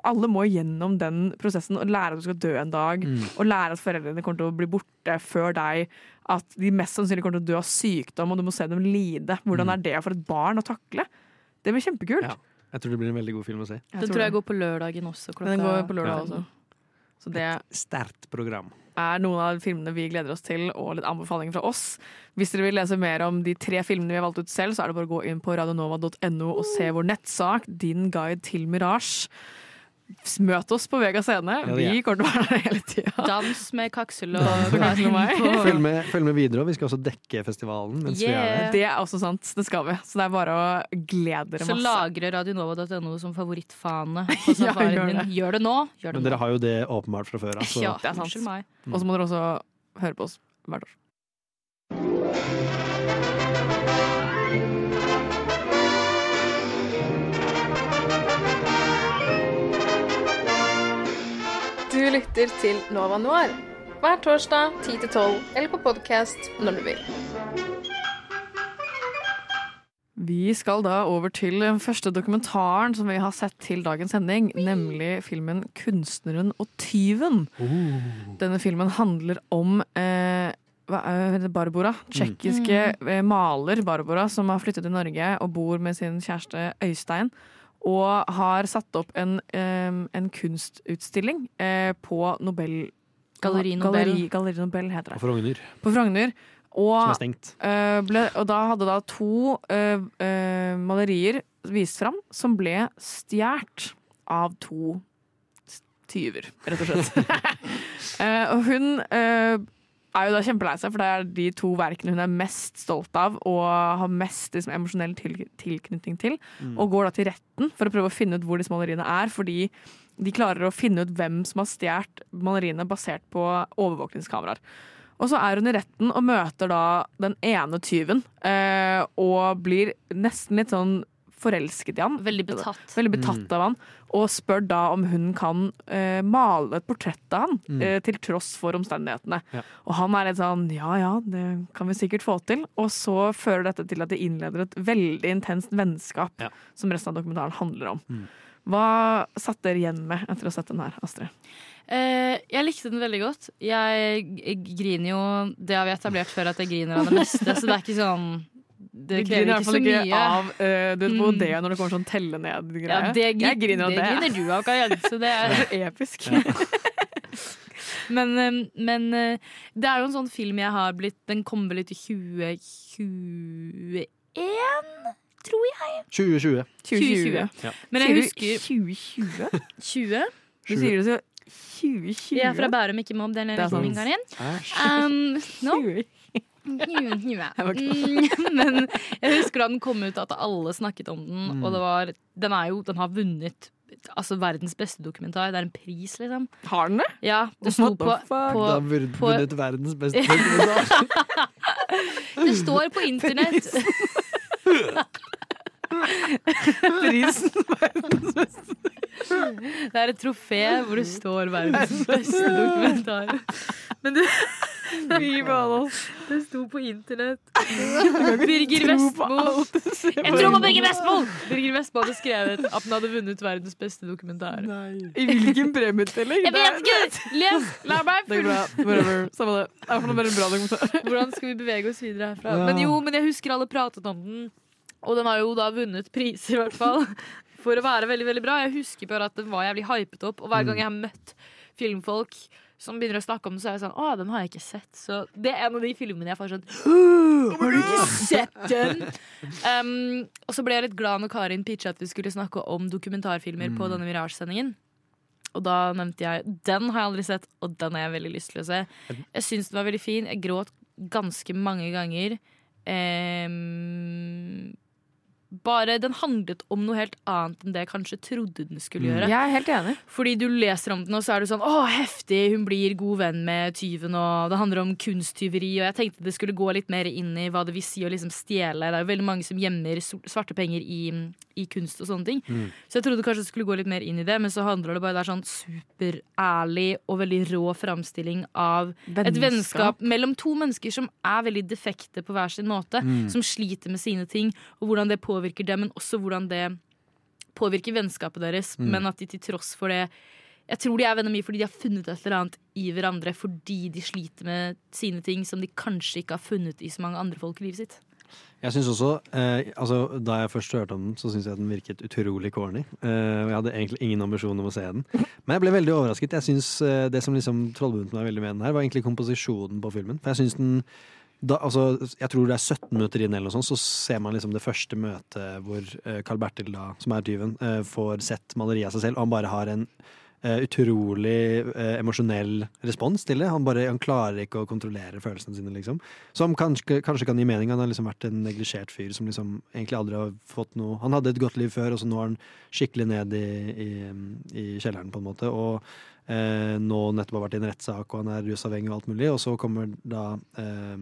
alle må gjennom den prosessen og lære at du skal dø en dag. Og lære at foreldrene kommer til å bli borte før deg. At de mest sannsynlig kommer til å dø av sykdom, og du må se dem lide. Hvordan er det for et barn å takle? Det blir kjempekult. Ja. Jeg tror det blir en veldig god film å se. Den tror jeg går på lørdagen også. Klokka Den går på lørdag Ja. også. Så det Sterkt program. Er noen av filmene vi gleder oss til, og litt anbefalinger fra oss. Hvis dere vil lese mer om de tre filmene vi har valgt ut selv, så er det bare å gå inn på radionova.no og se vår nettsak, Din guide til Mirage. Møt oss på Vega scene. Ja, Vi ja. kommer til å være der hele tida. Dans med Kaksel og Kaksel og meg. Følg med, følg med videre, og vi skal også dekke festivalen mens vi er Yeah. Det er også sant. Det skal vi. Så det er bare å glede dere Så masse. lagre radionova.no som favorittfane på Ja, safarien gjør din. det. Gjør det nå! Gjør det Men nå. dere har jo det åpenbart fra før av. Altså. ja, det er sant. Og så må dere også høre på oss hvert år. Du lytter til Nova Noir hver torsdag 10-12 eller på podkast når du vil. Vi skal da over til den første dokumentaren som vi har sett til dagens sending, nemlig filmen 'Kunstneren og tyven'. Denne filmen handler om eh, er det, Barbara, tsjekkiske eh, maler Barbara, som har flyttet til Norge og bor med sin kjæreste Øystein. Og har satt opp en, en kunstutstilling eh, på Nobel... Galleri Nobel. Galleri, Galleri Nobel heter det. På Frogner, På Frogner. Og som er stengt. Eh, ble, og da hadde da to uh, uh, malerier vist fram som ble stjålet av to tyver, rett og slett. uh, og hun eh, er jo da kjempelei seg, for det er de to verkene hun er mest stolt av og har mest liksom, emosjonell til, tilknytning til. Og går da til retten for å prøve å finne ut hvor disse maleriene er, fordi de klarer å finne ut hvem som har stjålet maleriene basert på overvåkningskameraer. Og så er hun i retten og møter da den ene tyven, eh, og blir nesten litt sånn forelsket i han. Veldig betatt. Veldig betatt av han. Og spør da om hun kan uh, male et portrett av han, eh, til tross for omstendighetene. Ja. Og han er litt sånn ja ja, det kan vi sikkert få til. Og så fører dette til at de innleder et veldig intenst vennskap, Ja. som resten av dokumentaren handler om. Hva satt dere igjen med etter å ha sett den her, Astrid? Uh, jeg likte den veldig godt. Jeg, jeg griner jo Det har vi etablert før, at jeg griner av det meste. Så det er ikke sånn Det Du griner i krever hvert ikke fall så ikke av uh, du vet på Mm. det når det kommer sånn telle ned-greie. Ja, det, jeg griner av det det. griner du av, Karin. Så det er Det er episk. Men, eh, men eh, det er jo en sånn film jeg har blitt Den kom vel ut i 2021, tror jeg. 2020. 2020. 2020. Men jeg husker 2020? 20. Du sier det så 2020. Jeg er fra Bærum, ikke mobb. Den Det er. Karin. Um, no. 20. Mm, Men jeg husker da den kom ut at alle snakket om den, og det var Den er jo Den har vunnet Altså verdens beste dokumentar. Det er en pris, liksom. Har den det? Ja, det sto på, på Da på- vunnet verdens beste dokumentar. Det står på internett. Prisen. Det er et trofé hvor det står verdens beste dokumentar. Men du, Fy faen. Det sto på internett. Birger Vestmo. Jeg tror på. Birger Vestmo! Birger Vestmo hadde skrevet at den hadde vunnet verdens beste dokumentar. I hvilken premieutdeling? Jeg vet ikke! Les! La meg. Whatever. Samme det. Det er bare en bra dokumentar. Hvordan skal vi bevege oss videre herfra? Men jo, men jeg husker alle pratet om den, og den har jo da vunnet priser, i hvert fall. For å være veldig veldig bra. Jeg husker bare at den var jævlig hypet opp, og hver gang jeg har møtt filmfolk som begynner å snakke om den, så er jeg sånn Å, den har jeg ikke sett. Så det er en av de filmene jeg får sånn Har du ikke sett den? Um, og så ble jeg litt glad når Karin pitcha at vi skulle snakke om dokumentarfilmer på denne Mirage-sendingen. Og da nevnte jeg Den har jeg aldri sett, og den har jeg veldig lyst til å se. Jeg syns den var veldig fin. Jeg gråt ganske mange ganger. Ehm, bare Den handlet om noe helt annet enn det jeg kanskje trodde den skulle gjøre. Jeg er helt enig. Fordi du leser om den, og så er du sånn Å, heftig! Hun blir god venn med tyven, og det handler om kunsttyveri. Og jeg tenkte det skulle gå litt mer inn i hva det vil si å liksom stjele. Det er jo veldig mange som gjemmer svarte penger i, i kunst og sånne ting. Så jeg trodde kanskje det skulle gå litt mer inn i det, men så handler det bare Det er sånn superærlig og veldig rå framstilling av et vennskap mellom to mennesker som er veldig defekte på hver sin måte. Som sliter med sine ting, og hvordan det påvirker dem, men også hvordan det påvirker vennskapet deres. Men at de til tross for det Jeg tror de er venner mye fordi de har funnet et eller annet i hverandre fordi de sliter med sine ting som de kanskje ikke har funnet i så mange andre folk i livet sitt. Jeg synes også, eh, altså Da jeg først hørte om den, så syntes jeg den virket utrolig corny. Eh, og jeg hadde egentlig ingen ambisjon om å se den. Men jeg ble veldig overrasket. Jeg synes eh, Det som liksom trollbundet meg veldig med den her, var egentlig komposisjonen på filmen. For jeg synes den da, altså, jeg tror det er 17 minutter inn, eller noe sånt, så ser man liksom det første møtet hvor eh, Carl Bertil, da, som er tyven, eh, får sett maleriet av seg selv, og han bare har en eh, utrolig eh, emosjonell respons til det. Han, bare, han klarer ikke å kontrollere følelsene sine, liksom. Som kanskje, kanskje kan gi mening. Han har liksom vært en neglisjert fyr som liksom egentlig aldri har fått noe Han hadde et godt liv før, og så nå er han skikkelig ned i, i, i kjelleren, på en måte. Og nå nettopp har vært i en rettssak, og han er rusavhengig og alt mulig. Og så kommer da eh,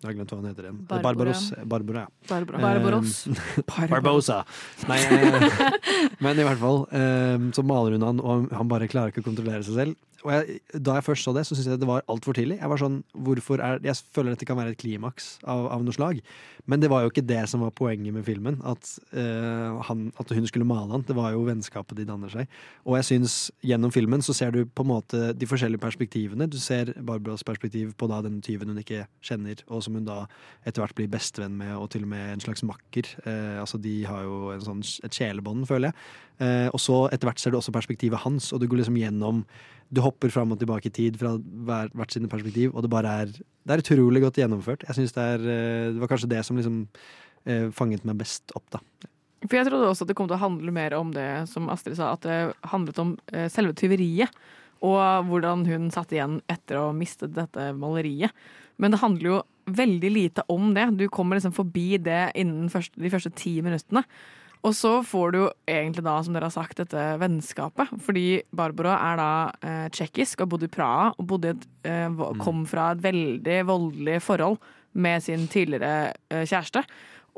Jeg har glemt hva han heter igjen. Barbara. Barbaros. Barbara. Barbara. Barbaros. Barbosa. Nei, eh, men i hvert fall eh, så maler hun han, og han bare klarer ikke å kontrollere seg selv. Og jeg, da jeg først så det, så syntes jeg det var altfor tidlig. Jeg var sånn, hvorfor er, jeg føler dette kan være et klimaks av, av noe slag. Men det var jo ikke det som var poenget med filmen. At, uh, han, at hun skulle male han. Det var jo vennskapet de danner seg. Og jeg syns gjennom filmen så ser du på en måte de forskjellige perspektivene. Du ser Barbaras perspektiv på da den tyven hun ikke kjenner, og som hun da etter hvert blir bestevenn med, og til og med en slags makker. Eh, altså De har jo sånn, et kjelebånd, føler jeg. Eh, og så etter hvert ser du også perspektivet hans, og du går liksom gjennom Du hopper fram og tilbake i tid fra hver, hvert sine perspektiv, og det bare er Det er utrolig godt gjennomført. Jeg synes det er eh, Det var kanskje det som liksom eh, fanget meg best opp, da. For jeg trodde også at det kom til å handle mer om det som Astrid sa, at det handlet om eh, selve tyveriet. Og hvordan hun satt igjen etter å ha mistet dette maleriet. Men det handler jo veldig lite om det. Du kommer liksom forbi det innen første, de første ti minuttene. Og så får du jo egentlig da, som dere har sagt, dette vennskapet. Fordi Barbara er da eh, tsjekkisk og bodde i Praha og bodde et, eh, kom fra et veldig voldelig forhold med sin tidligere eh, kjæreste.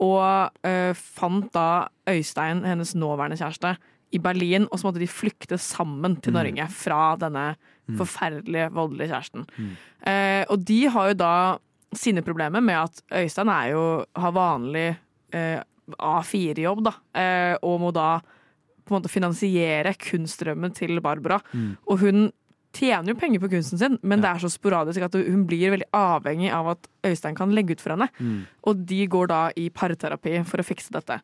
Og eh, fant da Øystein, hennes nåværende kjæreste, i Berlin, og så måtte de flykte sammen til Norge fra denne forferdelige, voldelige kjæresten. Eh, og de har jo da sine problemer med at Øystein er jo, har vanlig eh, A4-jobb, da, eh, og må da på en måte finansiere kunstdrømmen til Barbara. Og hun tjener jo penger på kunsten sin, men det er så sporadisk at hun blir veldig avhengig av at Øystein kan legge ut for henne. Og de går da i parterapi for å fikse dette.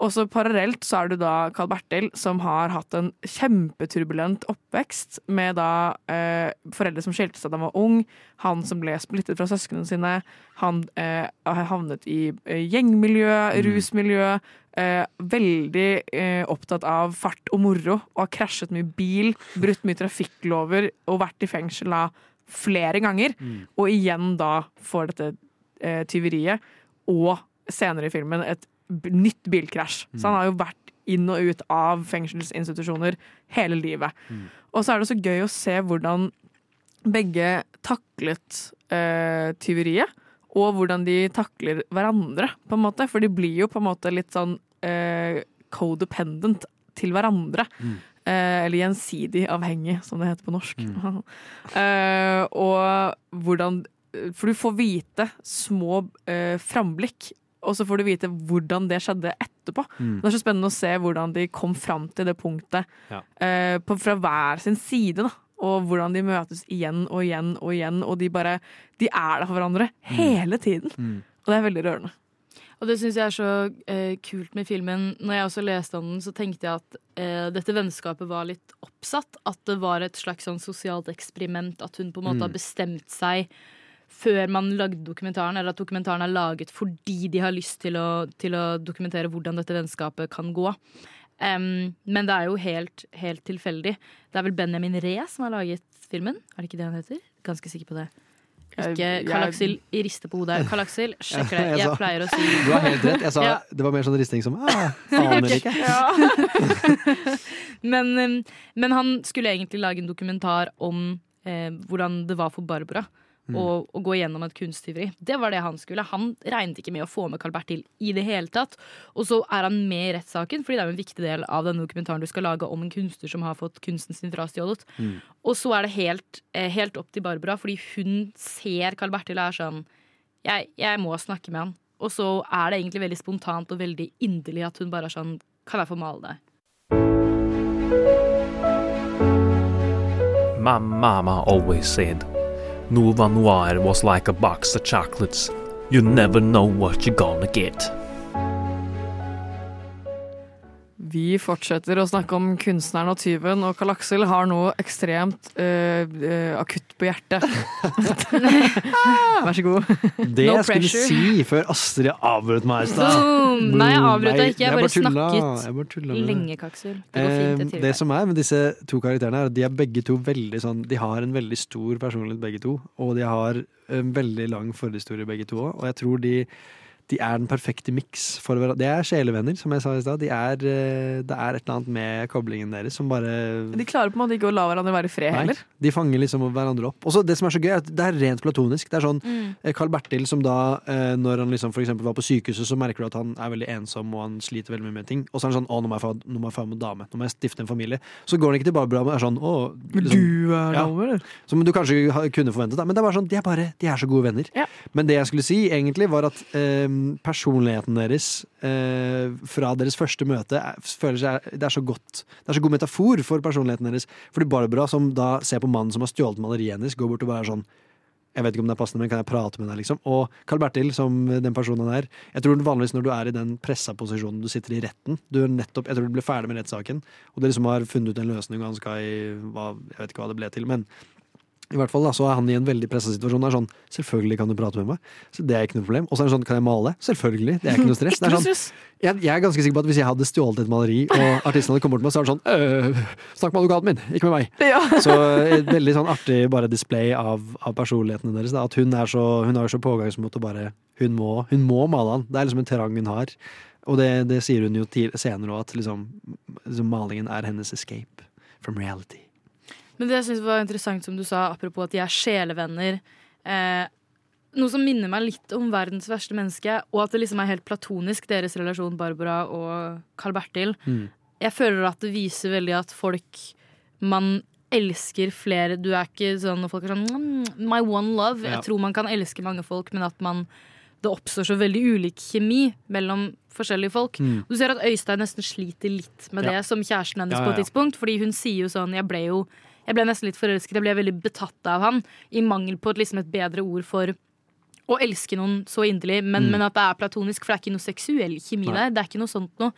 Og så parallelt så er det da Carl Bertil, som har hatt en kjempeturbulent oppvekst med da eh, foreldre som skilte seg da han var ung, han som ble splittet fra søsknene sine, han eh, havnet i eh, gjengmiljø, rusmiljø, eh, veldig eh, opptatt av fart og moro, og har krasjet mye bil, brutt mye trafikklover og vært i fengsel da flere ganger, og igjen da får dette eh, tyveriet, og senere i filmen et nytt bilkrasj. Så han har jo vært inn og ut av fengselsinstitusjoner hele livet. Og så er det så gøy å se hvordan begge taklet eh, tyveriet, og hvordan de takler hverandre, på en måte. For de blir jo på en måte litt sånn eh, codependent til hverandre. Eh, eller gjensidig avhengig, som det heter på norsk. eh, og hvordan For du får vite små eh, framblikk, og så får du vite hvordan det skjedde etterpå. Mm. Det er så spennende å se hvordan de kom fram til det punktet Ja. eh, på, fra hver sin side. da og hvordan de møtes igjen og igjen og igjen. Og de bare De er der for hverandre hele tiden. Mm. Og det er veldig rørende. Og det syns jeg er så eh, kult med filmen. Når jeg også leste om den, så tenkte jeg at eh, dette vennskapet var litt oppsatt. At det var et slags sånn sosialt eksperiment. At hun på en måte Mm. har bestemt seg før man lagde dokumentaren, eller at dokumentaren er laget fordi de har lyst til å, til å dokumentere hvordan dette vennskapet kan gå. Em, men det er jo helt, helt tilfeldig. Det er vel Benjamin Ree som har laget filmen? Er det ikke det han heter? Ganske sikker på det. Ikke Karl Aksel riste på hodet. Karl Aksel, sjekker det. Jeg pleier å si Du har helt rett. Jeg sa, Ja. Det var mer sånn risting som ah, aner ikke. men, um, men han skulle egentlig lage en dokumentar om eh, hvordan det var for Barbara Mm. å, å gå gjennom et kunsttyveri. Det var det han skulle. Han regnet ikke med å få med Carl Bertil i det hele tatt. Og så er han med i rettssaken, fordi det er jo en viktig del av denne dokumentaren du skal lage om en kunstner som har fått kunsten sin frastjålet. Mm. Og så er det helt, eh, helt opp til Barbara, fordi hun ser Carl Bertil og er sånn jeg, jeg må snakke med han. Og så er det egentlig veldig spontant og veldig inderlig at hun bare er sånn Kan jeg få male deg? My mama always said Nova Noir was like a box of chocolates. You never know what you're gonna get. Vi fortsetter å snakke om kunstneren og tyven, og Karl Aksel har noe ekstremt uh, uh, akutt på hjertet. Vær så god. Det No jeg skulle si før Astrid avbrøt meg i stad. Nei, jeg avbrøt deg ikke. Jeg bare tulla. snakket Jeg bare lenge, Kaksel. Det Eh, det det som er med disse to karakterene, er at de er begge to veldig sånn De har en veldig stor personlighet, begge to. Og de har en veldig lang forhistorie, begge to òg. Og jeg tror de, de er den perfekte miks for hverandre. De er sjelevenner, som jeg sa i stad. De eh, Det er et eller annet med koblingen deres som bare De klarer på en måte ikke å la hverandre være i fred Nei, heller. de fanger liksom hverandre opp. Og Det som er så gøy, er at det er rent platonisk. Det er sånn Mm. eh, Carl Bertil som da, eh, når han liksom for eksempel var på sykehuset, så merker du at han er veldig ensom og han sliter veldig mye med ting. Og så er han sånn 'Å, nå må jeg få, nå må jeg få en dame. Nå må jeg stifte en familie'. Så går han ikke til Barbara og er sånn 'Å, liksom, du er Ja. dame, eller? som du kanskje kunne forventet. Da. Men det er bare sånn, de er bare de er så gode venner. Ja. Men det jeg skulle si, egentlig var at eh, personligheten deres eh, fra deres første møte er, føler seg, det, er så godt, det er så god metafor for personligheten deres. Fordi Barbara, som da ser på mannen som har stjålet maleriet hennes, går bort og bare er sånn jeg vet ikke om det er passende, men kan jeg prate med deg, liksom? Og Carl Bertil, som den personen han er. Jeg tror vanligvis når du er i den pressa posisjonen du sitter i retten du er nettopp, Jeg tror du blir ferdig med rettssaken, og dere liksom har funnet ut en løsning, og han skal i hva, Jeg vet ikke hva det ble til, men i hvert fall da, så er han i en veldig pressa situasjon. Er sånn, Selvfølgelig kan du prate med meg. Så Det er ikke noe problem. Og så er det sånn, kan jeg male? Selvfølgelig. Det er ikke noe stress. Det er sånn, jeg, jeg er ganske sikker på at hvis jeg hadde stjålet et maleri, og artisten hadde kommet bort til meg, så er det sånn «Øh, Snakk med advokaten min, ikke med meg. Ja. Så et veldig sånn artig bare display av, av personlighetene deres. Da. At hun er så, hun har så pågangsmot og bare hun må, hun må male han. Det er liksom en trang hun har. Og det, det sier hun jo senere òg, at liksom, liksom malingen er hennes escape from reality. Men det jeg synes var interessant som du sa, apropos at de er sjelevenner. Eh, noe som minner meg litt om verdens verste menneske, og at det liksom er helt platonisk, deres relasjon, Barbara og Carl Bertil. Mm. Jeg føler at det viser veldig at folk man elsker flere Du er ikke sånn når folk er sånn mm, My one love. Ja. Jeg tror man kan elske mange folk, men at man det oppstår så veldig ulik kjemi mellom forskjellige folk. Mm. Du ser at Øystein nesten sliter litt med Ja. det som kjæresten hennes Ja, på ja, et tidspunkt. Fordi hun sier jo sånn Jeg ble jo jeg ble nesten litt forelsket. Jeg ble veldig betatt av han. I mangel på et, liksom et bedre ord for å elske noen så inderlig. Men, Mm. men at det er platonisk, for det er ikke noe seksuell kjemi Nei. der. Det er ikke noe sånt noe.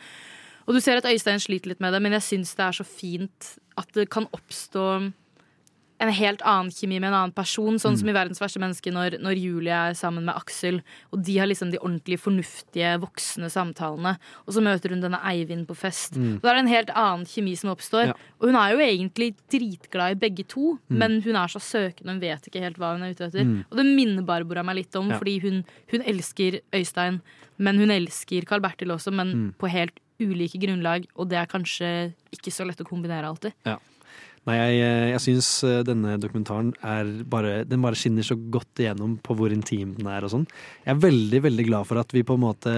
Og du ser at Øystein sliter litt med det, men jeg syns det er så fint at det kan oppstå en helt annen kjemi med en annen person. Sånn Mm. som i Verdens verste menneske, når, når Julie er sammen med Aksel, og de har liksom de ordentlig fornuftige, voksne samtalene. Og så møter hun denne Eivind på fest. Mm. Og da er det en helt annen kjemi som oppstår. Ja. Og hun er jo egentlig dritglad i begge to, Mm. men hun er så søkende, hun vet ikke helt hva hun er ute etter. Mm. Og det minner Barbara meg litt om, Ja. fordi hun, hun elsker Øystein, men hun elsker Carl Bertil også, men Mm. på helt ulike grunnlag, og det er kanskje ikke så lett å kombinere alltid. Nei, jeg, eh, jeg syns eh, denne dokumentaren er bare Den bare skinner så godt igjennom på hvor intim den er og sånn. Jeg er veldig, veldig glad for at vi på en måte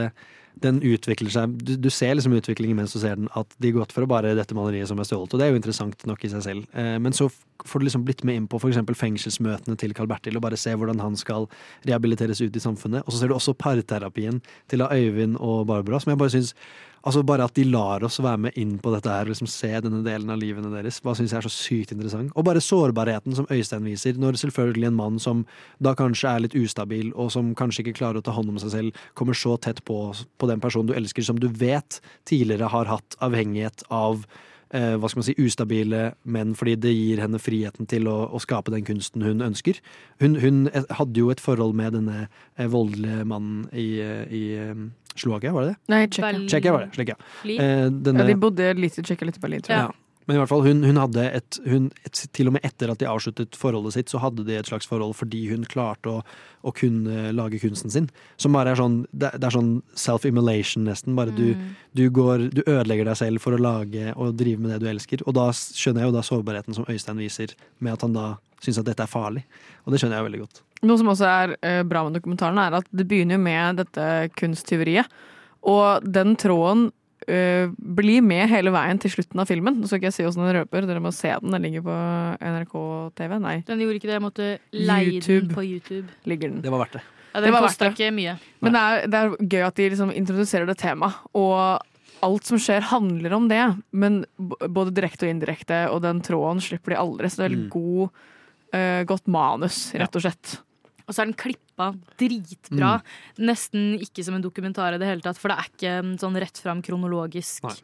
den utvikler seg du, du ser liksom utviklingen mens du ser den, at de gått for å bare dette maleriet som er stjålet, og det er jo interessant nok i seg selv. Eh, men så får du liksom blitt med inn på f.eks. fengselsmøtene til Carl Bertil, og bare se hvordan han skal rehabiliteres ut i samfunnet. Og så ser du også parterapien til Øyvind og Barbara, som jeg bare syns Altså Bare at de lar oss være med inn på dette her liksom se denne delen av livene deres, hva syns jeg er så sykt interessant. Og bare sårbarheten som Øystein viser, når selvfølgelig en mann som da kanskje er litt ustabil, og som kanskje ikke klarer å ta hånd om seg selv, kommer så tett på, på den personen du elsker, som du vet tidligere har hatt avhengighet av eh, hva skal man si, ustabile menn, fordi det gir henne friheten til å, å skape den kunsten hun ønsker. Hun, hun hadde jo et forhold med denne eh, voldelige mannen i, eh, i eh, Slovakia, var det det? Nei, Tsjekkia. Var det. Slik, ja. Eh, denne- Ja, de bodde litt i Tsjekkia, litt i Berlin, tror jeg. ja. Men i hvert fall, hun, hun hadde et, hun, et Til og med etter at de avsluttet forholdet sitt, så hadde de et slags forhold fordi hun klarte å, å kunne lage kunsten sin. Som bare er sånn Det, det er sånn self-immolation, nesten. Bare du, Mm. du går Du ødelegger deg selv for å lage og drive med det du elsker. Og da skjønner jeg jo da sårbarheten som Øystein viser, med at han da syns at dette er farlig. Og det skjønner jeg veldig godt. Noe som også er eh, bra med dokumentaren, er at det begynner jo med dette kunsttyveriet. Og den tråden uh, blir med hele veien til slutten av filmen. Nå skal ikke jeg si åssen den røper, dere må se den. Den ligger på NRK TV. Nei, Den gjorde ikke det, jeg måtte leie YouTube. den på YouTube. ligger den. Det var verdt det. Ja, Det den var kosta ikke mye. Men det er, det er gøy at de liksom introduserer det temaet. Og alt som skjer, handler om det. Men både direkte og indirekte, og den tråden slipper de aldri. Så det er veldig Mm. god, uh, godt manus, rett og slett. Og så er den klippa dritbra. Nesten ikke som en dokumentar i det hele tatt, for det er ikke sånn rett fram kronologisk Nei.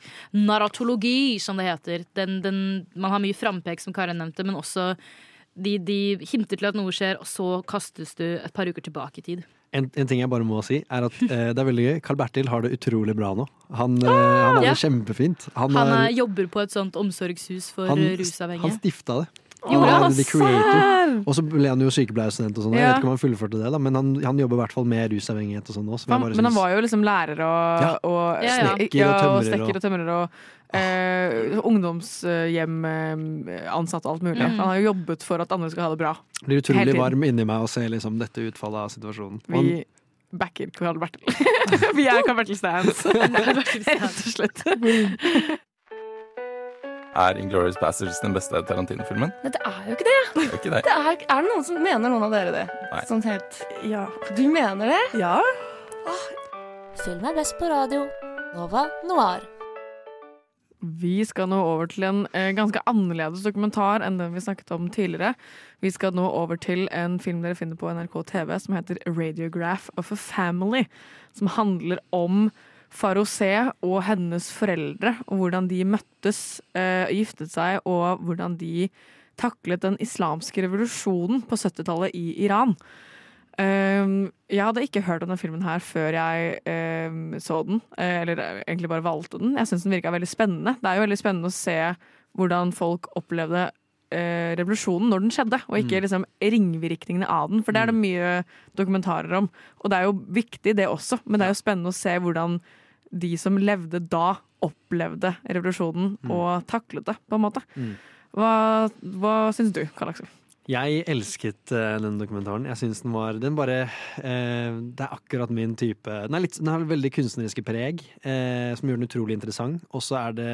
narratologi, som det heter. Den, den, man har mye frampek, som Karen nevnte, men også de, de hinter til at noe skjer, og så kastes du et par uker tilbake i tid. En, en ting jeg bare må si, er at eh, det er veldig gøy. Carl Bertil har det utrolig bra nå. Han, ah, han har Ja. det kjempefint. Han, Han er, er, jobber på et sånt omsorgshus for han, eh, han rusavhengige. stifta det. Og så ble han jo sykepleierstudent og sånn. Jeg Ja. vet ikke om han fullførte det, da, men han, han jobber i hvert fall med rusavhengighet og sånn nå. Men, synes... Han, men han var jo liksom lærer og, Ja. og, Ja, ja. Snekker og tømrer og- og tømrer og eh, ungdomshjem eh, ansatt og alt mulig. Mm. Han har jo jobbet for at andre skal ha det bra. blir utrolig varm inni meg å se liksom, dette utfallet av situasjonen. Vi backer Carl Bertil. Vi er Carl Bertil Stans, Rett og slett. Er Inglourious Bastards den beste Tarantino-filmen? Nei, det er jo ikke det. Det er ikke det. det er, er det noen som mener noen av dere det? Nei. Sånn helt Ja. Du mener det? ja. Film er best på radio. Nova Noir. Vi skal nå over til en eh, ganske annerledes dokumentar enn den vi snakket om tidligere. Vi skal nå over til en film dere finner på NRK TV som heter Radiograph of a Family. Som handler om Farosé og hennes foreldre, og hvordan de møttes, eh, giftet seg, og hvordan de taklet den islamske revolusjonen på 70-tallet i Iran. Um, jeg hadde ikke hørt om denne filmen her før jeg um, så den, eh, eller egentlig bare valgte den. Jeg syns den virka veldig spennende. Det er jo veldig spennende å se hvordan folk opplevde eh, revolusjonen når den skjedde, og ikke Mm. liksom ringvirkningene av den, for det er det mye dokumentarer om. Og det er jo viktig, det også, men det er jo spennende å se hvordan de som levde da, opplevde revolusjonen Mm. og taklet det, på en måte. Mm. Hva, hva syns du, Karl Aksel? Jeg elsket uh, denne dokumentaren. Jeg synes den var Den bare uh, Det er akkurat min type Den, litt, den har veldig kunstneriske preg, uh, som gjør den utrolig interessant. Og så er det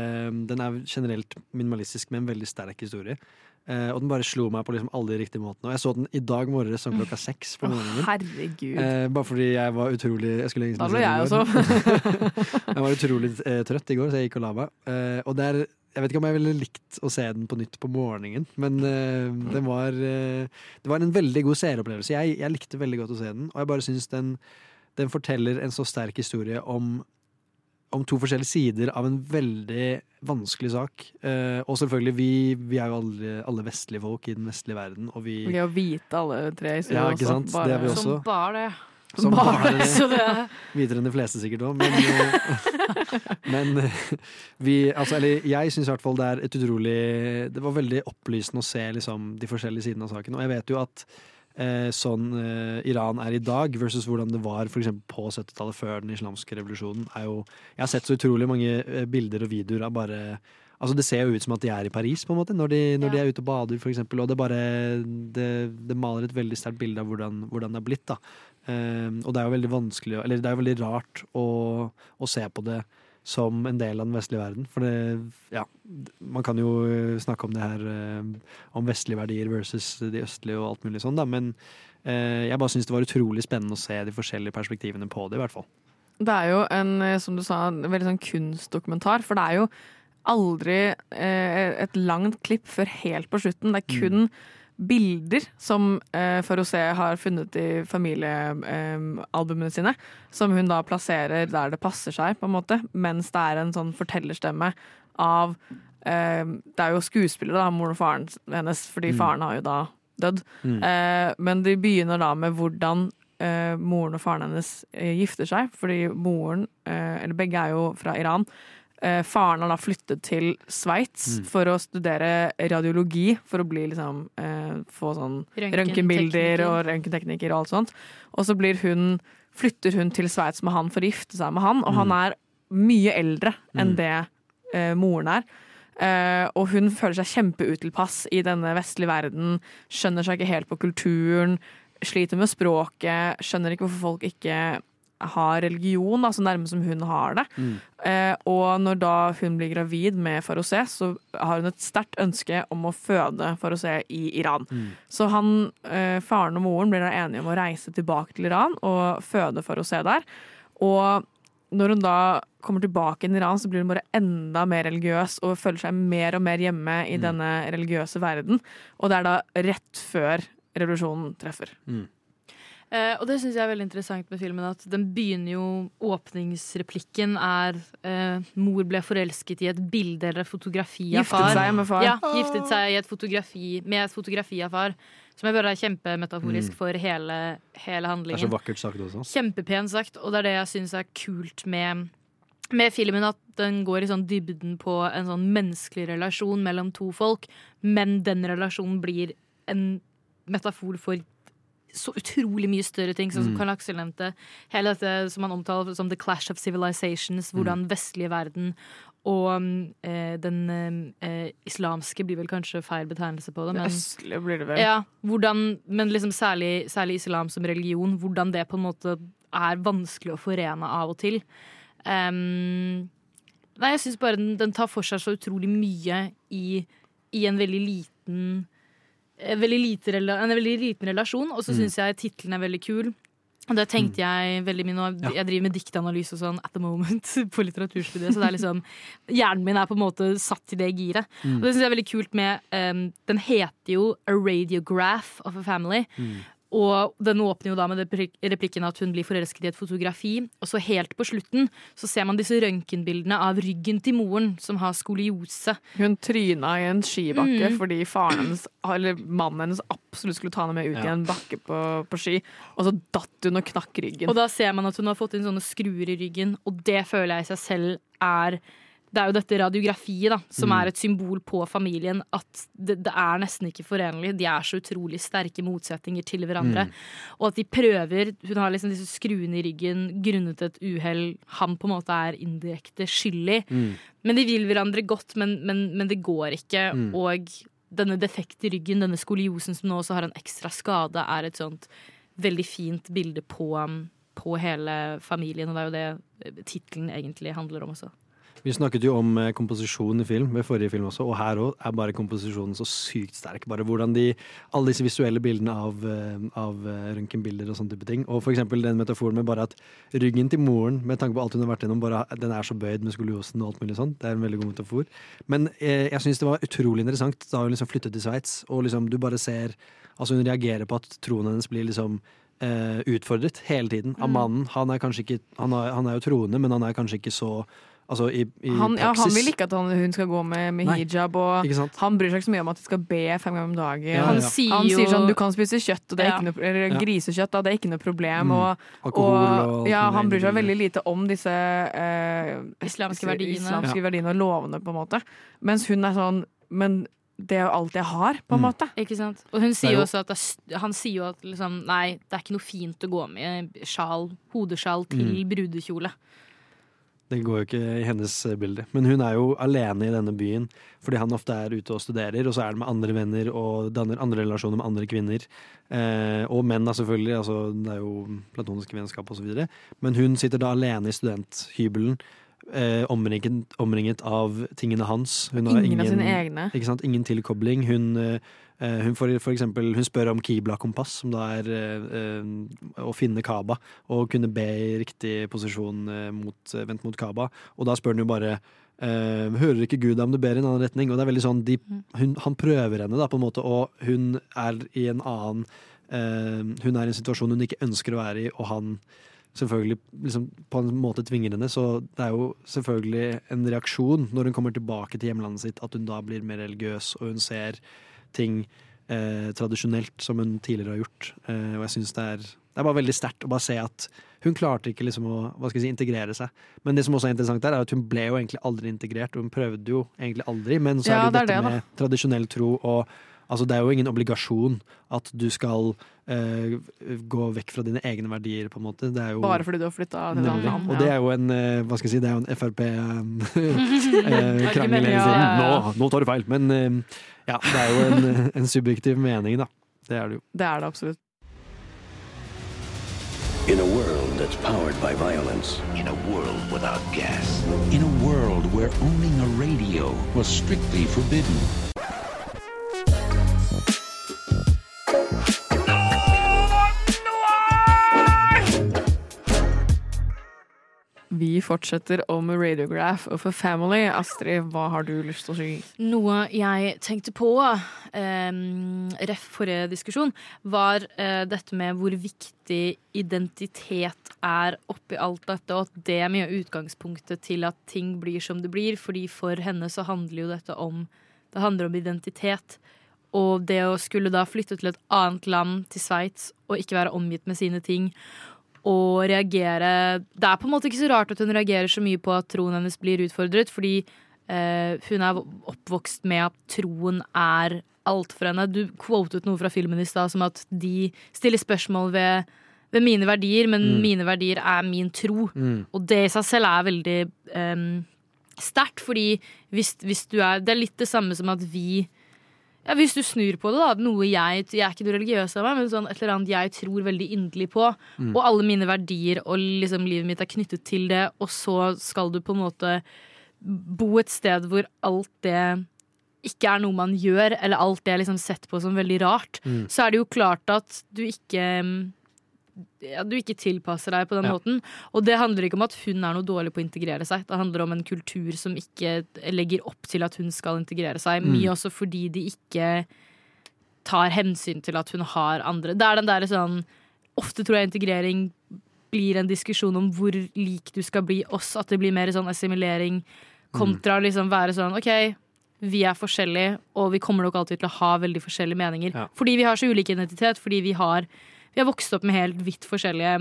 Den er generelt minimalistisk med en veldig sterk historie. Eh, og den bare slo meg på liksom alle de riktige måtene. Og jeg så den i dag morges sånn klokka seks på Å, Oh, herregud. Eh, bare fordi jeg var utrolig Jeg skulle egentlig Da lå jeg også. jeg var utrolig eh, trøtt i går, så jeg gikk og la meg. Eh, og det er jeg vet ikke om jeg ville likt å se den på nytt på morgenen, men eh, den var eh, Det var en veldig god seeropplevelse. Jeg, jeg likte veldig godt å se den, og jeg bare syns den, den forteller en så sterk historie om om to forskjellige sider av en veldig vanskelig sak. Eh, og selvfølgelig, vi, vi er jo alle, alle vestlige folk i den vestlige verden, og vi er jo hvite alle tre historier Ja, ikke sant? Det er vi også. Som bare det. Som Bare bare det. Det- Videre enn de fleste sikkert òg, men, eh, men eh, vi Altså, eller jeg syns i hvert fall det er et utrolig Det var veldig opplysende å se liksom de forskjellige sidene av saken. Og jeg vet jo at eh, sånn eh, Iran er i dag, versus hvordan det var for eksempel på 70-tallet, før den islamske revolusjonen, er jo Jeg har sett så utrolig mange eh, bilder og videoer av bare Altså Det ser jo ut som at de er i Paris, på en måte, når de, når de er ute og bader, for eksempel. Og det bare Det, det maler et veldig sterkt bilde av hvordan, hvordan det er blitt, da. um, og det er jo veldig vanskelig Eller det er jo veldig rart å, å se på det som en del av den vestlige verden. For det, ja, man kan jo eh, snakke om det her eh, om vestlige verdier versus de østlige og alt mulig sånn, da. Men eh, jeg bare syns det var utrolig spennende å se de forskjellige perspektivene på det, i hvert fall. Det er jo en, som du sa, en veldig sånn kunstdokumentar, for det er jo aldri et langt klipp før helt på slutten. Det er kun bilder som eh, Ferrosé har funnet i familiealbumene sine, som hun da plasserer der det passer seg, på en måte, mens det er en sånn fortellerstemme av eh, Det er jo skuespillere, da, moren og faren hennes, fordi Mm. faren har jo da dødd. Mm. Eh, men de begynner da med hvordan eh, moren og faren hennes eh, gifter seg, fordi moren, eh, eller begge er jo fra Iran. Eh, faren har da flyttet til Sveits Mm. for å studere radiologi, for å bli liksom eh, få sånn røntgenbilder og røntgentekniker og alt sånt. Og så blir hun, flytter hun til Sveits med han for å gifte seg med han, og han er mye eldre enn Mm. det eh, moren er. Eh, og hun føler seg kjempeutilpass i denne vestlige verden, skjønner seg ikke helt på kulturen, sliter med språket, skjønner ikke hvorfor folk ikke har religion da, så nærme som hun har det. Eh, og når da hun blir gravid med Farosé, så har hun et sterkt ønske om å føde Farosé i Iran. Så han, eh, faren og moren blir da enige om å reise tilbake til Iran og føde Farosé der. Og når hun da kommer tilbake i Iran, så blir hun bare enda mer religiøs og føler seg mer og mer hjemme i denne religiøse verden. Og det er da rett før revolusjonen treffer. Eh, og det syns jeg er veldig interessant med filmen. At den begynner jo Åpningsreplikken er eh, 'Mor ble forelsket i et bilde eller fotografi av far'. Giftet seg med far. Ja, giftet seg i et fotografi, med et fotografi av far. Som jeg bare er kjempemetaforisk Mm. for hele, hele Det er handlingen. så vakkert sagt også. Kjempepent sagt, og det er det jeg syns er kult med, med filmen. At den går i sånn dybden på en sånn menneskelig relasjon mellom to folk, men den relasjonen blir en metafor for så utrolig mye større ting, sånn som Mm. Karl Aksel nevnte. Hele dette som han omtaler som the clash of civilizations, hvordan vestlige verden og mm, eh, den eh, islamske blir vel kanskje feil betegnelse på det. Det østlige blir det vel. ja, hvordan, men liksom særlig, særlig islam som religion, hvordan det på en måte er vanskelig å forene av og til. Um, nei, jeg syns bare den, den tar for seg så utrolig mye i, i en veldig liten en veldig, lite, en veldig liten relasjon, og så Mm. syns jeg tittelen er veldig kul. Og det tenkte jeg veldig mye nå. Jeg driver med diktanalyse og sånn at the moment på litteraturstudiet, så det er liksom Hjernen min er på en måte satt i det giret. Mm. Og det syns jeg er veldig kult med um, Den heter jo A Radiograph of a Family. Og den åpner jo da med replikken at hun blir forelsket i et fotografi. Og så helt på slutten så ser man disse røntgenbildene av ryggen til moren, som har skoliose. Hun tryna i en skibakke Mm. fordi faren hennes, eller mannen hennes absolutt skulle ta henne med ut i en bakke på, på ski, og så datt hun og knakk ryggen. Og da ser man at hun har fått inn sånne skruer i ryggen, og det føler jeg i seg selv er det er jo dette radiografiet da, som Mm. er et symbol på familien. At det, det er nesten ikke forenlig. De er så utrolig sterke motsetninger til hverandre. Mm. Og at de prøver Hun har liksom disse skruene i ryggen grunnet et uhell han på en måte er indirekte skyldig. Mm. Men de vil hverandre godt, men, men, men det går ikke. Mm. Og denne defekte ryggen, denne skoliosen som nå også har en ekstra skade, er et sånt veldig fint bilde på, på hele familien. Og det er jo det eh, tittelen egentlig handler om også. Vi snakket jo om eh, komposisjon i film ved forrige film også, og her òg er bare komposisjonen så sykt sterk. Bare hvordan de Alle disse visuelle bildene av, eh, av eh, røntgenbilder og sånne type ting. Og for eksempel den metaforen med bare at ryggen til moren, med tanke på alt hun har vært gjennom, bare den er så bøyd med skoliosen og alt mulig sånt. Det er en veldig god metafor. Men eh, jeg syns det var utrolig interessant da hun liksom flyttet til Sveits, og liksom du bare ser Altså hun reagerer på at troen hennes blir liksom Uh, utfordret hele tiden av Mm. mannen. Han er ikke han er, han er jo troende, men han er kanskje ikke så Altså i, i Han, ja, han vil ikke at han, hun skal gå med, med Nei, hijab, og han bryr seg ikke så mye om at de skal be fem ganger om dagen. Ja, han, ja. sier Han sier sånn du kan spise kjøtt, og det er Ja. ikke noe, eller Ja. grisekjøtt, da, det er ikke noe problem. Mm. Og, Alkohol og alt ja, han bryr seg veldig lite om disse eh, Islamske verdiene. islamske Ja. verdiene og lovene, på en måte. Mens hun er sånn Men det er jo alt jeg har, på en Mm. måte. Ikke sant? Og hun er sier jo også at det, han sier jo at liksom, nei, det er ikke noe fint å gå med sjal, hodesjal til Mm. brudekjole. Det går jo ikke i hennes eh, bilde. Men hun er jo alene i denne byen fordi han ofte er ute og studerer, og så er det med andre venner og danner andre relasjoner med andre kvinner. Eh, og menn, da, selvfølgelig. Altså, det er jo platoniske vennskap osv. Men hun sitter da alene i studenthybelen. Eh, omringet, omringet av tingene hans. Hun har Ingen sant? Ingen tilkobling. Hun, eh, hun, får, for eksempel, hun spør om Kibla-kompass, som da er eh, eh, å finne Kaba. Og kunne be i riktig posisjon eh, mot, eh, vendt mot Kaba. Og da spør hun jo bare eh, Hører ikke Gud om du ber i en annen retning? Og det er veldig sånn, de, hun, Han prøver henne, da, på en måte, og hun er i en annen eh, Hun er i en situasjon hun ikke ønsker å være i, og han selvfølgelig liksom, på en måte tvinger henne. Så det er jo selvfølgelig en reaksjon når hun kommer tilbake til hjemlandet sitt, at hun da blir mer religiøs, og hun ser ting eh, tradisjonelt som hun tidligere har gjort. Eh, og jeg synes det er, det er bare veldig sterkt å bare se at hun klarte ikke liksom å hva skal jeg si, integrere seg. Men det som også er interessant der, er at hun ble jo egentlig aldri integrert, og hun prøvde jo egentlig aldri. Men så Ja, er det jo det dette det, med tradisjonell tro og Altså, det er jo ingen obligasjon at du skal eh, gå vekk fra dine egne verdier, på en måte. Det er jo Bare fordi du har flytta til et annet land. Og det er jo en eh, hva skal jeg si, det er jo en Frp-krangel Argument, hele tiden. ja, ja. Nå, nå tar du feil! Men eh, ja, det er jo en, en subjektiv mening, da. Det er det jo. Det er det absolutt. In a world that's powered by violence. In a world without gas. In a world where owning a radio was strictly forbidden. Vi fortsetter om Radiograph of a Family. Astrid, hva har du lyst til å si? Noe jeg tenkte på, um, ref forrige diskusjon, var uh, dette med hvor viktig identitet er oppi alt dette, og at det er mye av utgangspunktet til at ting blir som det blir. Fordi for henne så handler jo dette om Det handler om identitet. Og det å skulle da flytte til et annet land, til Sveits, og ikke være omgitt med sine ting, og reagere Det er på en måte ikke så rart at hun reagerer så mye på at troen hennes blir utfordret, fordi eh, hun er oppvokst med at troen er alt for henne. Du quotet noe fra filmen i stad som at de stiller spørsmål ved, ved mine verdier, men Mm. mine verdier er min tro. Mm. Og det i seg selv er veldig um, sterkt, fordi hvis, hvis du er Det er litt det samme som at vi ja, Hvis du snur på det, da. Noe jeg Jeg er ikke noe religiøs av meg, men sånn et eller annet jeg tror veldig inderlig på. Mm. Og alle mine verdier og liksom livet mitt er knyttet til det, og så skal du på en måte bo et sted hvor alt det ikke er noe man gjør, eller alt det er liksom sett på som veldig rart, Mm. så er det jo klart at du ikke ja, du ikke tilpasser deg på den Ja. måten. Og det handler ikke om at hun er noe dårlig på å integrere seg. Det handler om en kultur som ikke legger opp til at hun skal integrere seg. Mm. Mye også fordi de ikke tar hensyn til at hun har andre. Det er den derre sånn Ofte tror jeg integrering blir en diskusjon om hvor lik du skal bli oss. At det blir mer sånn assimilering kontra å liksom være sånn OK, vi er forskjellige, og vi kommer nok alltid til å ha veldig forskjellige meninger. Ja. Fordi vi har så ulik identitet, fordi vi har vi har vokst opp med helt vidt forskjellige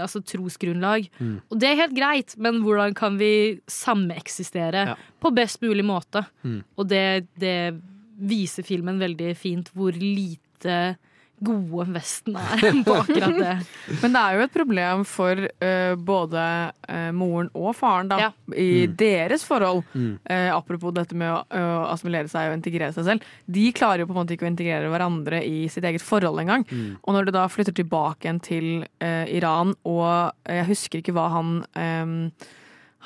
altså, trosgrunnlag. Mm. Og det er helt greit, men hvordan kan vi sameksistere Ja. på best mulig måte? Mm. Og det, det viser filmen veldig fint hvor lite gode Vesten er på akkurat det. Men det er jo et problem for uh, både uh, moren og faren da, i Mm. deres forhold. Mm. Uh, apropos dette med å, assimilere seg og integrere seg selv. De klarer jo på en måte ikke å integrere hverandre i sitt eget forhold engang. Mm. Og når du da flytter tilbake igjen til Iran, og jeg husker ikke hva han um,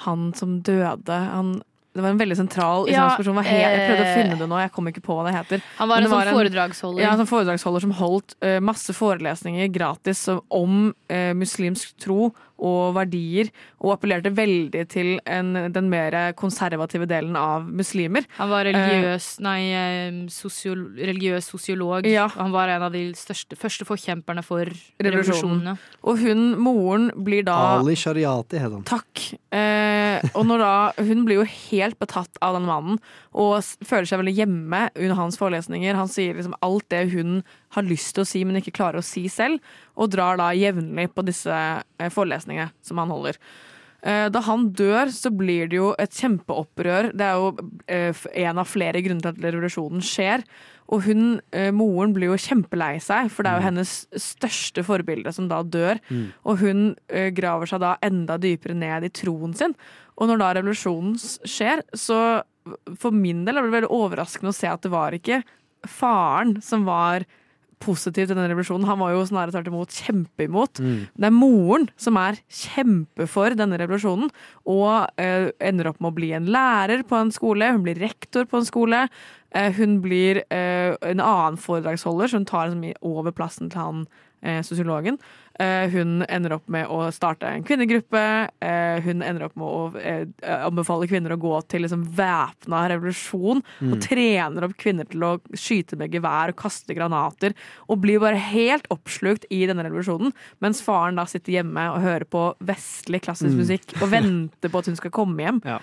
Han som døde han, Det var en veldig sentral Ja, islamsk person. Hva he- Jeg prøvde å eh, finne det nå, jeg kom ikke på hva det heter. Han var en var en, foredragsholder. Ja, en sånn foredragsholder som holdt uh, masse forelesninger gratis om uh, muslimsk tro og verdier, og appellerte veldig til en, den mer konservative delen av muslimer. Han var religiøs, nei, eh, sosiol, religiøs sosiolog. Ja. Og han var en av de største, første forkjemperne for Revolusjonen. revolusjonene. Og hun, moren, blir da Ali Shariati het han. Takk. Uh, og når da, hun blir jo helt betatt av den mannen og føler seg veldig hjemme under hans forelesninger. Han sier liksom alt det hun har lyst til å si, men ikke klarer å si selv, og drar da jevnlig på disse eh, forelesningene som han holder. Eh, Da han dør, så blir det jo et kjempeopprør. Det er jo eh, en av flere grunner til at revolusjonen skjer. Og hun, moren blir jo kjempelei seg, for det er jo hennes største forbilde som da dør. Mm. Og hun graver seg da enda dypere ned i troen sin. Og når da revolusjonen skjer, så for min del er det veldig overraskende å se at det var ikke faren som var positiv til denne revolusjonen. Han var jo snarere tvert imot kjempeimot. Mm. Det er moren som er kjempefor denne revolusjonen, og eh, ender opp med å bli en lærer på en skole. Hun blir rektor på en skole. Eh, hun blir eh, en annen foredragsholder, så hun tar liksom over plassen til han eh, sosiologen. Eh, hun ender opp med å starte en kvinnegruppe. Eh, hun ender opp med å eh, anbefale kvinner å gå til liksom væpna revolusjon. Mm. Og trener opp kvinner til å skyte med gevær og kaste granater. Og blir bare helt oppslukt i denne revolusjonen, mens faren da sitter hjemme og hører på vestlig klassisk Mm. musikk og venter på at hun skal komme hjem. Ja.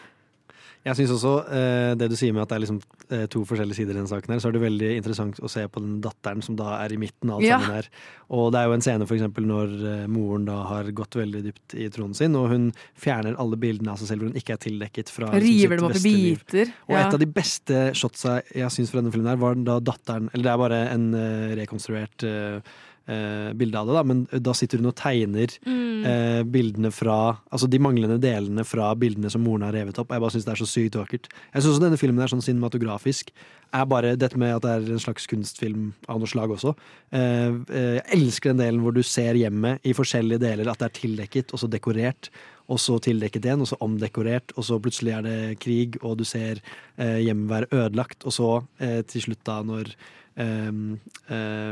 Jeg syns også eh, det du sier med at det er liksom eh, to forskjellige sider i denne saken, her, så er det veldig interessant å se på den datteren som da er i midten av alt Ja. sammen her. Og det er jo en scene for eksempel når eh, moren da har gått veldig dypt i tronen sin, og hun fjerner alle bildene av seg selv hvor hun ikke er tildekket fra River dem opp i biter. liv. Og Ja. et av de beste shotsa jeg syns fra denne filmen her, var da datteren Eller det er bare en eh, rekonstruert eh, eh, bilde av det, da, men da sitter hun og tegner Mm. eh, bildene fra Altså de manglende delene fra bildene som moren har revet opp. Jeg bare syns det er så sykt vakkert. Jeg syns denne filmen er sånn cinematografisk. Er bare dette med at det er en slags kunstfilm av noe slag også. Eh, eh, jeg elsker den delen hvor du ser hjemmet i forskjellige deler, at det er tildekket og så dekorert. Og så tildekket igjen, og så omdekorert, og så plutselig er det krig, og du ser eh, hjemmet være ødelagt. Og så eh, til slutt, da, når eh, eh,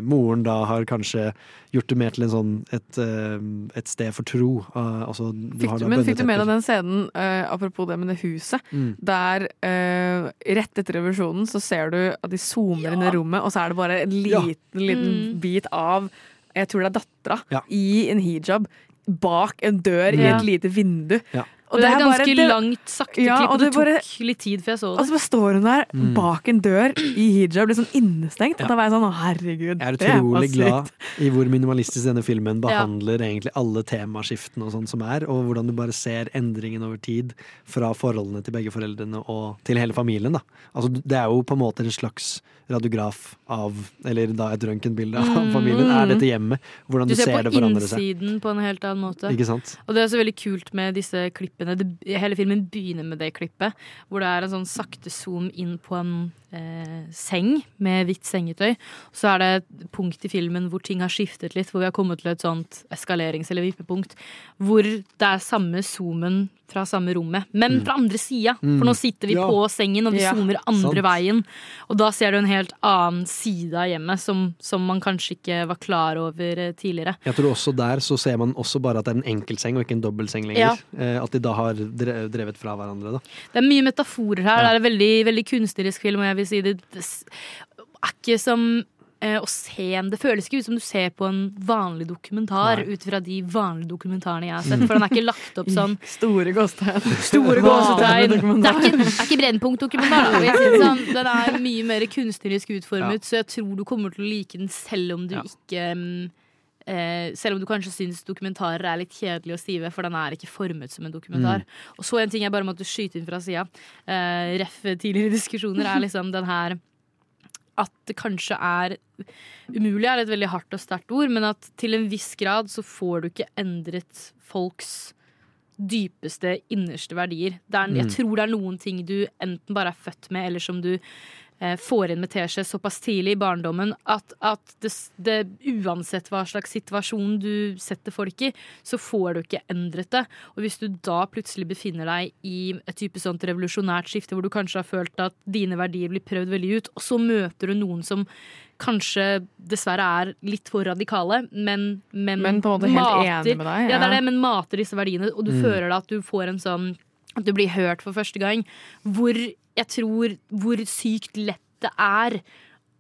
moren da har kanskje gjort det mer til en sånn et, eh, et sted for tro. eh, altså, du Fikk du, da men fikk du med deg den scenen, eh, apropos det med det huset, Mm. der eh, rett etter revolusjonen så ser du at de zoomer inn i rommet, og så er det bare en liten, liten Mm. bit av jeg tror det er dattera Ja. i en hijab bak en dør i et lite vindu. Ja. Og det er bare- det- langt sakte Ja, klipp, og og det det bare- tok litt tid før jeg så det. Og så bare står hun der Mm. bak en dør i hijab, litt sånn innestengt. Ja. Og da var jeg sånn å herregud, Jeg er det utrolig glad i hvor minimalistisk denne filmen Ja. behandler egentlig alle temaskiftene og sånn som er, og hvordan du bare ser endringen over tid fra forholdene til begge foreldrene og til hele familien. da. Altså, det er jo på en måte en slags radiograf av, eller da et røntgenbilde av Mm. familien. Er dette hjemmet? Hvordan Du du, ser ser det forandre seg. Du ser på innsiden på en helt annen måte. Ikke sant? Og det er så veldig kult med disse klippene. Det, hele filmen begynner med det klippet, hvor det er en sånn sakte zoom inn på en eh, seng med hvitt sengetøy. Så er det et punkt i filmen hvor ting har skiftet litt, hvor vi har kommet til et sånt eskalerings- eller vippepunkt, hvor det er samme zoomen fra samme rommet, men Mm. fra andre sida. Mm. For nå sitter vi Ja. på sengen, og vi Ja. zoomer andre Sant. veien. Og da ser du en helt annen side av hjemmet som, som man kanskje ikke var klar over eh, tidligere. Jeg tror også der så ser man også bare at det er en enkeltseng og ikke en dobbeltseng lenger. Ja. Eh, At de da har drevet fra hverandre. da. Det er mye metaforer her. Ja. Det er en veldig, veldig kunstnerisk film, og jeg vil si det, det er ikke som å se en Det føles ikke ut som du ser på en vanlig dokumentar ut fra de vanlige dokumentarene jeg har sett, for den er ikke lagt opp sånn Store gåstegn. Store gåstegn. Det er ikke, er ikke Brennpunkt-dokumentar. sånn. Den er mye mer kunstnerisk utformet, så jeg tror du kommer til å like den selv om du ikke mm, eh, selv om du kanskje syns dokumentarer er litt kjedelige og stive, for den er ikke formet som en dokumentar. Mm. Og så en ting jeg bare måtte skyte inn fra sida, eh, ref tidligere diskusjoner, er liksom den her at det kanskje er Umulig er et veldig hardt og sterkt ord, men at til en viss grad så får du ikke endret folks dypeste, innerste verdier. Er, jeg Mm. tror det er noen ting du enten bare er født med, eller som du får inn med teskje såpass tidlig i barndommen at, at det, det, uansett hva slags situasjon du setter folk i, så får du ikke endret det. Og hvis du da plutselig befinner deg i et type sånt revolusjonært skifte, hvor du kanskje har følt at dine verdier blir prøvd veldig ut, og så møter du noen som kanskje dessverre er litt for radikale, men, men, Men på en måte helt enig med deg, Ja, det er det, men mater disse verdiene, og du Mm. føler da at du får en sånn At du blir hørt for første gang. Hvor jeg tror Hvor sykt lett det er.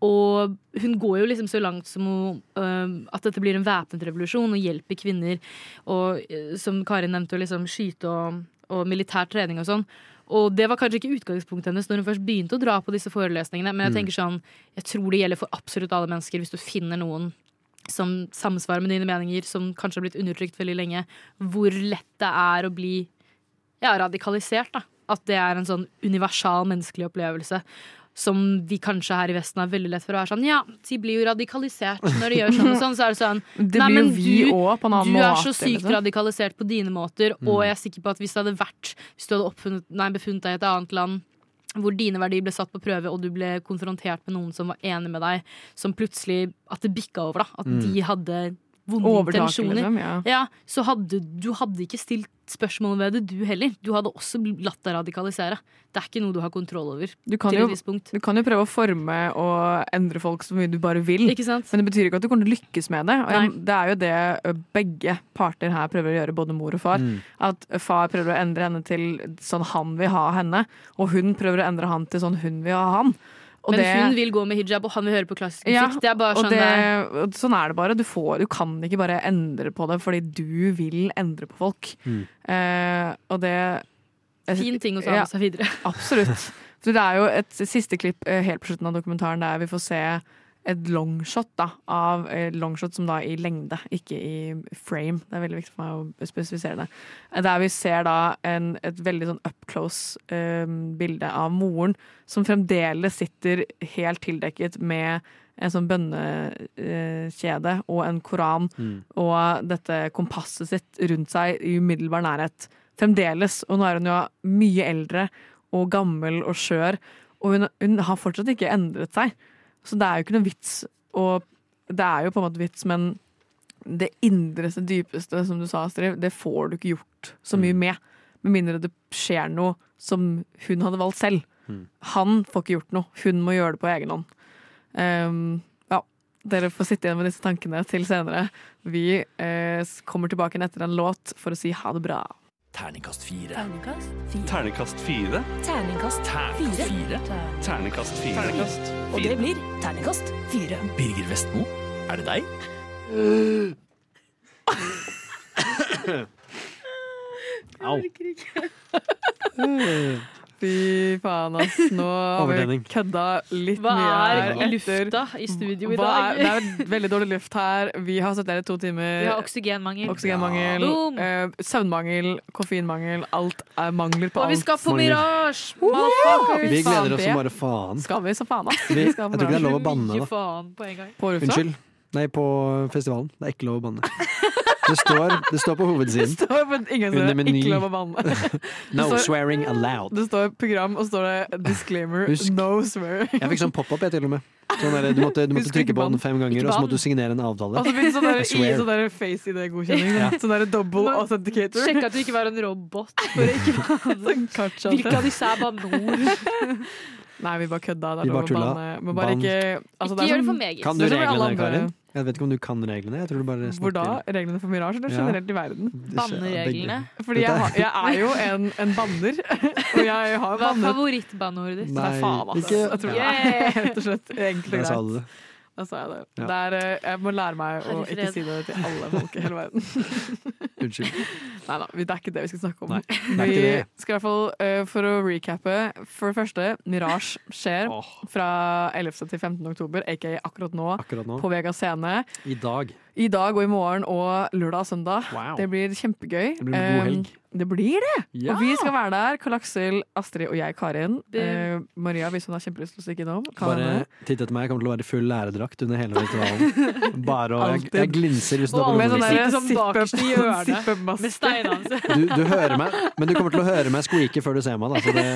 Og hun går jo liksom så langt som hun, uh, at dette blir en væpnet revolusjon og hjelper kvinner. Og uh, som Karin nevnte, å liksom skyte og, og militær trening og sånn. Og det var kanskje ikke utgangspunktet hennes når hun først begynte å dra på disse forelesningene, men jeg Mm. tenker sånn, jeg tror det gjelder for absolutt alle mennesker hvis du finner noen som samsvarer med dine meninger, som kanskje har blitt undertrykt veldig lenge, hvor lett det er å bli ja, radikalisert. da At det er en sånn universal menneskelig opplevelse. Som vi kanskje her i Vesten har veldig lett for å være sånn Ja, de blir jo radikalisert når de gjør sånn og sånn. Så er det sånn Det Nei, men du, også på en du er så sykt liksom. radikalisert på dine måter, Mm. og jeg er sikker på at hvis det hadde vært Hvis du hadde oppfunnet, nei, befunnet deg i et annet land hvor dine verdier ble satt på prøve, og du ble konfrontert med noen som var enig med deg, som plutselig At det bikka over, da. At Mm. de hadde vonde intensjoner. liksom, ja. så hadde du hadde ikke stilt spørsmål ved det, du heller. Du hadde også latt deg radikalisere. Det er ikke noe du har kontroll over. Du kan, til jo, et du kan jo prøve å forme og endre folk så mye du bare vil. Ikke sant? Men det betyr ikke at du kommer til å lykkes med det. Og jeg, det er jo det begge parter her prøver å gjøre, både mor og far. Mm. At far prøver å endre henne til sånn han vil ha henne, og hun prøver å endre han til sånn hun vil ha han. Og Men det- hun vil gå med hijab, og han vil høre på klassisk musikk. Ja, det er bare sånn det, det sånn er det bare. Du, får, du kan ikke bare endre på det fordi du vil endre på folk. Mm. Uh, og det Fin ting å ta med seg videre. Absolutt. Så det er jo et siste klipp eh, helt på slutten av dokumentaren der vi får se et longshot da, av eh, longshot som da i lengde, ikke i frame. Det er veldig viktig for meg å spesifisere det. Eh, Der vi ser da en, et veldig sånn up close eh, bilde av moren som fremdeles sitter helt tildekket med en sånn bønnekjede og en koran Mm. og dette kompasset sitt rundt seg i umiddelbar nærhet. Fremdeles. Og nå er hun jo mye eldre og gammel og skjør, og hun, hun har fortsatt ikke endret seg. Så det er jo ikke noe vits og Det er jo på en måte vits, men det indreste, dypeste, som du sa, Astrid, det får du ikke gjort så mye med. Med mindre det skjer noe som hun hadde valgt selv. Mm. Han får ikke gjort noe. Hun må gjøre det på egen hånd. Um, ja, dere får sitte igjen med disse tankene til senere. Vi eh, kommer tilbake etter en låt for å si ha det bra. Terningkast fire. Terningkast fire. Terningkast fire. Terningkast fire. Terningkast fire. Og det blir terningkast fire. Birger Vestmo, er det deg? Au. Fy faen, ass. Nå har vi kødda litt Hva mye er Hva etter- lufta i studio i dag? Er, det er veldig dårlig luft her. Vi har sittet her i to timer. Vi har oksygenmangel. Oksygenmangel, ja. eh, søvnmangel, koffeinmangel. Alt er mangler på Og vi skal på Mirage! Vi gleder oss som bare faen. Skal vi så faen, ass. Vi, Vi jeg tror ikke det er lov å banne, da. på en gang. På Unnskyld. Nei, på festivalen. Det er ikke lov å banne. Det står, det står på hovedsiden. Det står på ingen Under meny. ikke lov å banne. No står- swearing allowed. Det står program, og så står det disclaimer, Husk. no swearing. Jeg fikk sånn pop-up, jeg, til og med. Sånn der, du måtte, du måtte trykke på den fem ganger, og så måtte du signere en avtale. Og så fikk sånn der, sånn der face-ID-godkjenning. Ja. Sånn der double authenticator. Sjekk at du ikke var en robot. For ikke Sånn kartskjate. Hvilke av disse er banor Nei, vi bare kødda. Det er lov å banne. Men bare ikke altså, Ikke det er gjør det for meget. Kan du som reglene, Karin? Jeg vet ikke om du kan reglene. Jeg tror du bare Hvor da? Reglene for Mirage, eller Ja. generelt i verden? Bannereglene. Fordi jeg, har, jeg er jo en, en banner, og jeg har Hva er favorittbanneordet ditt? Nei, faen, altså. ikke- Jeg tror det er rett og slett egentlig Der greit. du det. Da sa jeg det. Ja. det er, eh, jeg må lære meg å ikke si det til alle folk i hele verden. Unnskyld. Nei da, det er ikke det vi skal snakke om. Nei, vi skal i hvert fall, uh, For å recappe, for det første, Mirage skjer fra 11. til 15. oktober, aka akkurat nå, Akkurat nå. på Vega scene. I dag. I dag og i morgen og lørdag og søndag. Wow. Det blir kjempegøy. Det blir en god Um, det blir det! Ja. Og vi skal være der. Karl Aksel, Astrid og jeg, Karin. Det- Eh, Maria, hvis hun har kjempelyst til å stikke innom. Bare titt etter meg. Jeg kommer til å være i full læredrakt under hele festivalen. Bare og jeg, jeg glinser hvis du har på sånn musikk. der sitter sippe- bakerst i hjørnet sippemaske. med steinene Du, du hører meg, men du kommer til å høre meg squeake før du ser meg. Da, så det,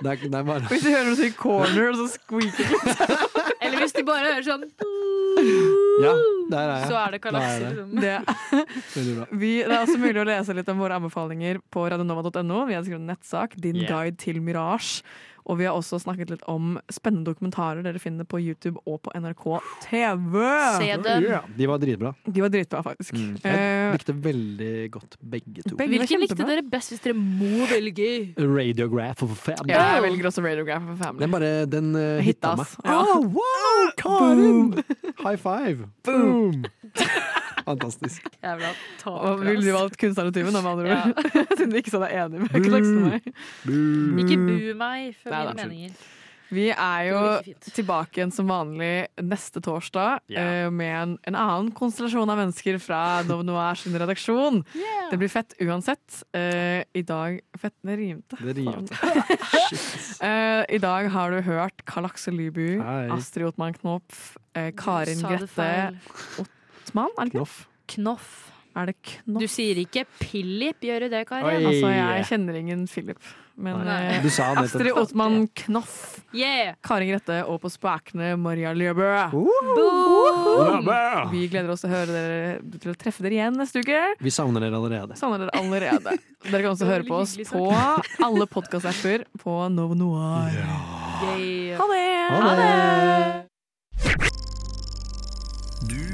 det, er, det er bare Hvis du hører noe si corner, og så squeaker du. hvis de bare hører sånn Ja, der er jeg. Så er det Aksel. det. liksom. Det, Veldig bra. vi, det er også mulig å lese litt om våre anbefalinger på radionova.no. Vi har skrevet en nettsak, Din Yeah. guide til Mirage. Og vi har også snakket litt om spennende dokumentarer dere finner på YouTube og på NRK TV. Se dem. De var dritbra. De var dritbra, faktisk. Mm. Eh, Jeg likte veldig godt begge to. Begge Hvilken likte dere best hvis dere må velge? Radiograph of Family. Ja, jeg velger også Radiograph of Family. Den bare Den uh, Hitta, hitta meg. Ja. Oh, wow, Karin! High five! Boom! Fantastisk. Og ville du valgt ass. valgt med andre Ja. Siden du ikke sa deg enig med Klaksen og meg. Ikke bu meg for mine er meninger. Vi er jo tilbake igjen som vanlig neste torsdag eh, med en, en annen konstellasjon av mennesker fra Nov Noir sin redaksjon. Det blir fett uansett. Uh, I dag Fett, det rimte. Det rimte. uh, I dag har du hørt Karl Aksel Lybu, Astrid Ottmann Knopf, eh, Karin Grette feil. Ottmann, er det ikke? Knoff. Knoff. Er det Knoff? Du sier ikke Philip, gjør du det, Kari? Oi. Altså, jeg kjenner ingen Philip. Men eh, Du sa nettopp- Astrid Ottmann Knoff, Yeah! Karin Grette og på spakene Maria. Løbø! Vi gleder oss til å, høre dere, til å treffe dere igjen neste uke. Vi savner dere allerede. Savner dere allerede. Dere kan også høre på oss på alle podkast-apper på Novo Noir. Yeah. Ha det! Ha det! Ha Du